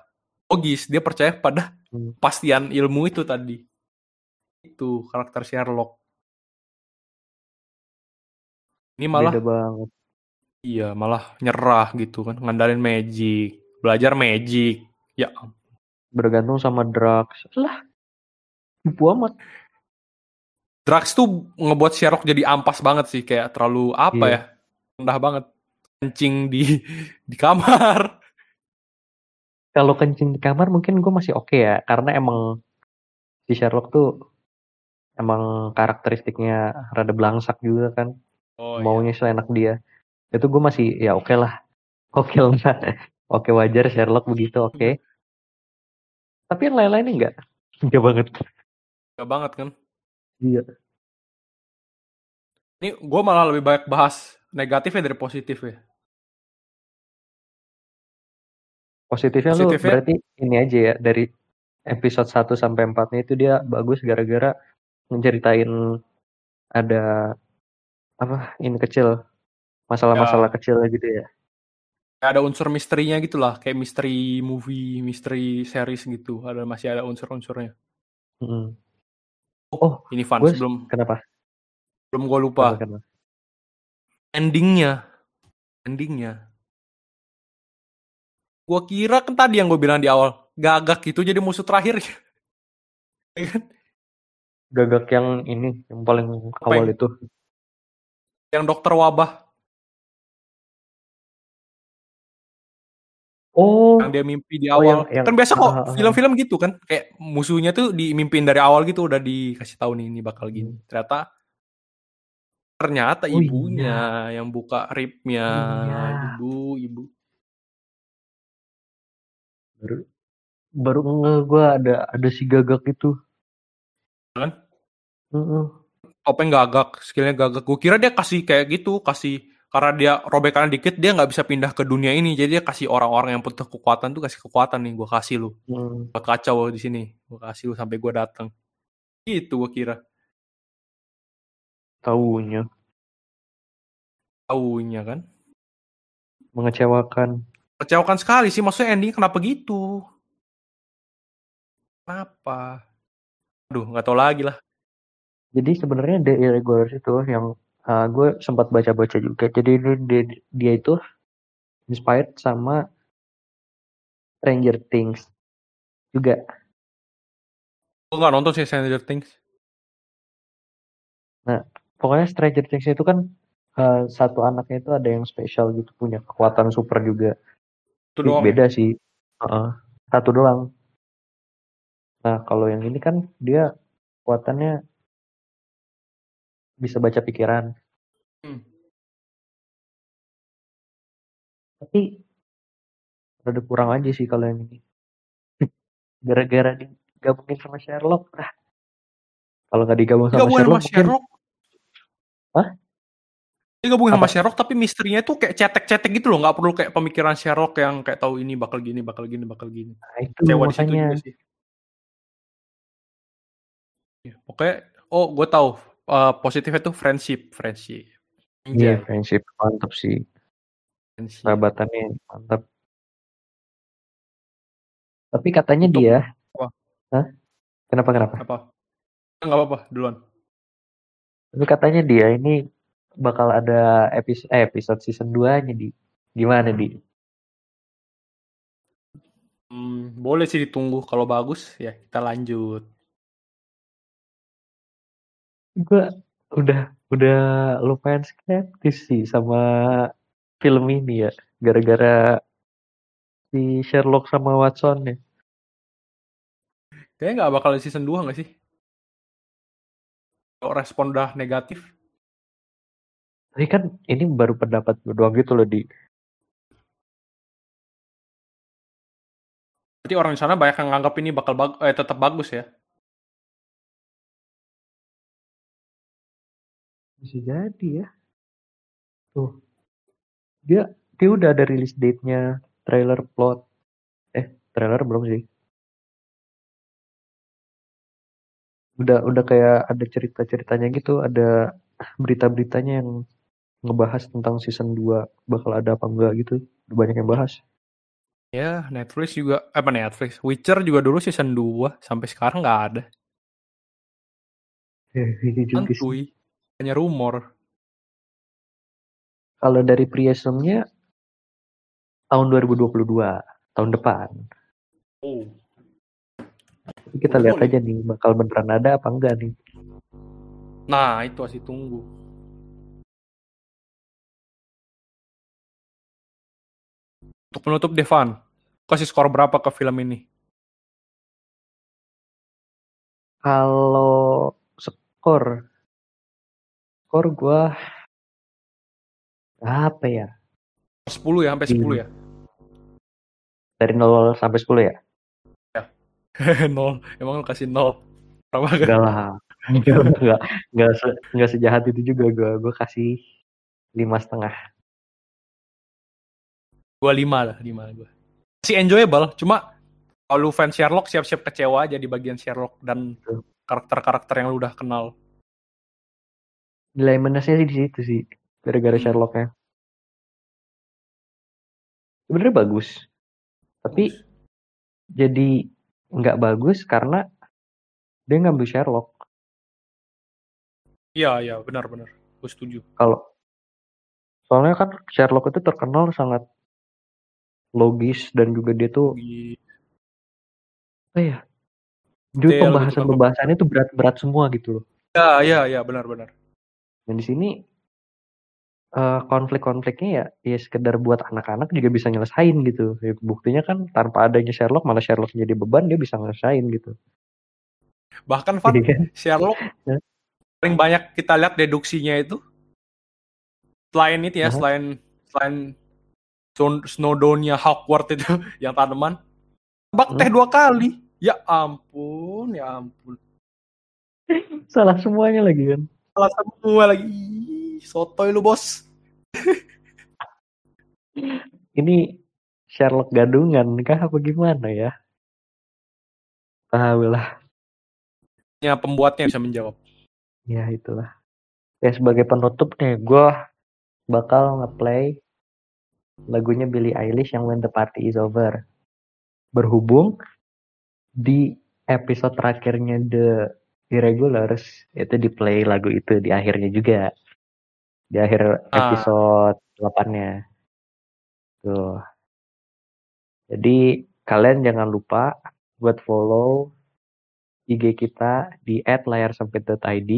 logis. Dia percaya pada Hmm. kepastian ilmu itu tadi. Itu karakter Sherlock. Ini malah Beda banget. iya, malah nyerah gitu kan, ngandalin magic, belajar magic. Ya, Bergantung sama drugs. Lah, tipu amat. Drugs tuh ngebuat Sherlock jadi ampas banget sih, kayak terlalu apa Iya. ya? Rendah banget. Kencing di di kamar. Kalau kencing di kamar mungkin gue masih oke ya, karena emang si Sherlock tuh emang karakteristiknya rada belangsak juga kan. Oh, iya. maunya seenak dia itu gue masih ya oke lah oke lah oke wajar Sherlock begitu oke tapi yang lain-lainnya enggak enggak banget Gak banget kan. Iya Ini gue malah lebih banyak bahas negatifnya dari positif ya. positifnya, lu Positifnya- berarti ini aja ya dari episode 1 sampai 4 nya itu dia bagus gara-gara menceritain ada apa ini kecil masalah-masalah kecil gitu ya ada unsur misterinya gitu lah, kayak misteri movie, misteri series gitu. Ada masih ada unsur-unsurnya. Mm. Oh Ini fun gue sebelum kenapa sebelum gue lupa. kenapa, kenapa? endingnya endingnya gue kira kan tadi yang gue bilang di awal gagak itu jadi musuh terakhir Ya kan? gagak yang ini yang paling awal yang- itu yang dokter wabah oh yang dia mimpi di Oh, awal yang- yang- kan biasa kok ah, ah, ah. film-film gitu kan kayak musuhnya tuh dimimpiin dari awal gitu udah dikasih tahu nih ini bakal gini ternyata ternyata Hmm. Oh, ibunya yang buka ribnya Iya. ibu ibu baru baru nge gue ada ada si gagak itu Kan? Heeh. topeng gagak skillnya gagak gue kira dia kasih kayak gitu kasih karena dia robekan dikit dia nggak bisa pindah ke dunia ini. Jadi dia kasih orang-orang yang butuh kekuatan tuh kasih kekuatan nih gue kasih lu. Hmm. Gua kacau di sini gue kasih lu sampai gue datang itu gue kira. Taunya. Taunya kan? Mengecewakan. Kecewakan sekali sih maksudnya ending kenapa gitu? Kenapa? Aduh nggak tahu lagi lah. Jadi sebenarnya The Irregulars itu yang uh, gue sempat baca-baca juga jadi dia, dia, itu inspired sama Stranger Things juga Gue nggak nonton sih Stranger Things. Pokoknya Stranger Things itu kan eh, satu anaknya itu ada yang spesial gitu punya kekuatan super juga. Itu doang. beda sih. Heeh. satu doang. Nah, kalau yang ini kan dia kekuatannya bisa baca pikiran. Hmm. Tapi ada kurang aja sih kalau yang ini. Gara-gara digabungin sama Sherlock. Ah. Kalau nggak digabung sama Sherlock, sama mungkin Sherlock. Hah? Dia gabungin sama? Sherlock tapi misterinya tuh kayak cetek-cetek gitu loh, nggak perlu kayak pemikiran Sherlock yang kayak tahu ini bakal gini, bakal gini, bakal gini. nah, itu di situ makanya. juga sih. Ya, pokoknya, oh gue tahu eh, positifnya tuh friendship, friendship. Iya, Anjay, friendship mantap sih. friendship. Sahabatannya mantap. Tapi katanya Untuk- dia, Apa? Hah? Kenapa kenapa? Apa? Nggak apa-apa, duluan. Tapi katanya dia ini bakal ada episode eh, episode season 2-nya di gimana di? Hmm, boleh sih ditunggu. Kalau bagus, ya kita lanjut. Gue udah udah lumayan skeptis sih sama film ini ya, gara-gara si Sherlock sama Watson ya. Kayaknya nggak bakal season 2 nggak sih? Kalau respon udah negatif, Tapi kan ini baru pendapat doang gitu loh di. berarti orang di sana banyak yang nganggap ini bakal bag eh, tetap bagus ya. Bisa jadi ya. Tuh. Dia dia udah ada release date-nya, trailer plot. Eh, trailer belum sih. Udah udah kayak ada cerita-ceritanya gitu, ada berita-beritanya yang ngebahas tentang season 2 bakal ada apa enggak gitu. Udah banyak yang bahas. Ya, Netflix juga, apa Netflix, Witcher juga dulu season 2, sampai sekarang nggak ada. Ini juga sih. Santuy. Hanya rumor. Kalau dari Priesumnya tahun 2022, tahun depan. Oh. Kita lihat Boleh. aja nih bakal beneran ada apa enggak nih. Nah, itu masih tunggu. Untuk penutup Devan, kasih skor berapa ke film ini? Kalau skor, skor gua apa ya? 10 ya, sampai 10 ya? Dari 0 sampai 10 ya? nol. Emang lu kasih nol? Berapa Enggak lah. Enggak, enggak, enggak, se- enggak sejahat itu juga gua. Gua kasih lima setengah. Gua 5 lah, 5 gua. Masih enjoyable, cuma kalau lu fans Sherlock siap-siap kecewa aja di bagian Sherlock dan karakter-karakter yang lu udah kenal. Nilai minusnya sih di situ sih, gara-gara Hmm. Sherlocknya. Sebenarnya bagus, tapi jadi nggak bagus karena dia ngambil Sherlock. Iya, iya, benar-benar. Gue setuju. Kalau soalnya kan Sherlock itu terkenal sangat logis dan juga dia tuh Di- apa ya? Detail gitu, pembahasan kan. pembahasannya itu berat-berat semua gitu loh. Ya, iya, iya, benar-benar. Dan di sini eh, konflik-konfliknya ya ya sekedar buat anak-anak juga bisa nyelesain gitu. Ya, buktinya kan tanpa adanya Sherlock malah Sherlock jadi beban dia bisa nyelesain gitu. Bahkan Van, kan Sherlock Ya. paling banyak kita lihat deduksinya itu selain itu ya, Aha. selain selain Snow- Snowdonia Hogwarts itu yang tanaman, teh Hmm. dua kali. Ya ampun, ya ampun. salah semuanya lagi kan. Salah semua lagi. Ih, Sotoy lu bos. Ini Sherlock gadungan kah apa gimana ya? Tahu lah. Ya pembuatnya bisa menjawab. Ya itulah. Ya sebagai penutup nih, gue bakal ngeplay lagunya Billie Eilish yang When the Party is Over. Berhubung di episode terakhirnya The Irregulars itu di play lagu itu di akhirnya juga. Di akhir Ah. episode 8-nya. Tuh. Jadi kalian jangan lupa buat follow IG kita di @layarsempit.id.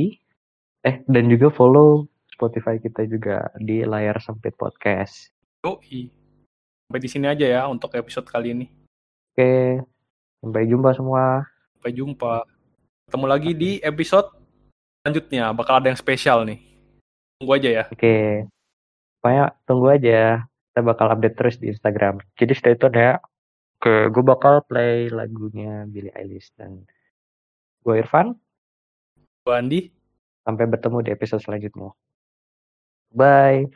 Eh dan juga follow Spotify kita juga di Layar Sempit Podcast. Yoi. Sampai di sini aja ya untuk episode kali ini. Oke, sampai jumpa semua. Sampai jumpa. Ketemu lagi di episode selanjutnya. Bakal ada yang spesial nih. Tunggu aja ya. Oke, pokoknya tunggu aja. Kita bakal update terus di Instagram. Jadi stay tune ya. Oke, gue bakal play lagunya Billie Eilish dan gue Irfan. Gue Andi. Sampai bertemu di episode selanjutnya. Bye.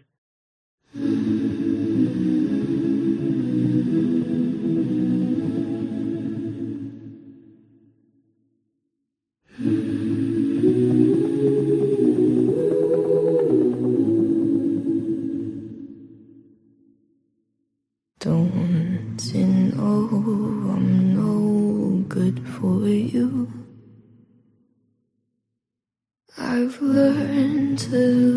To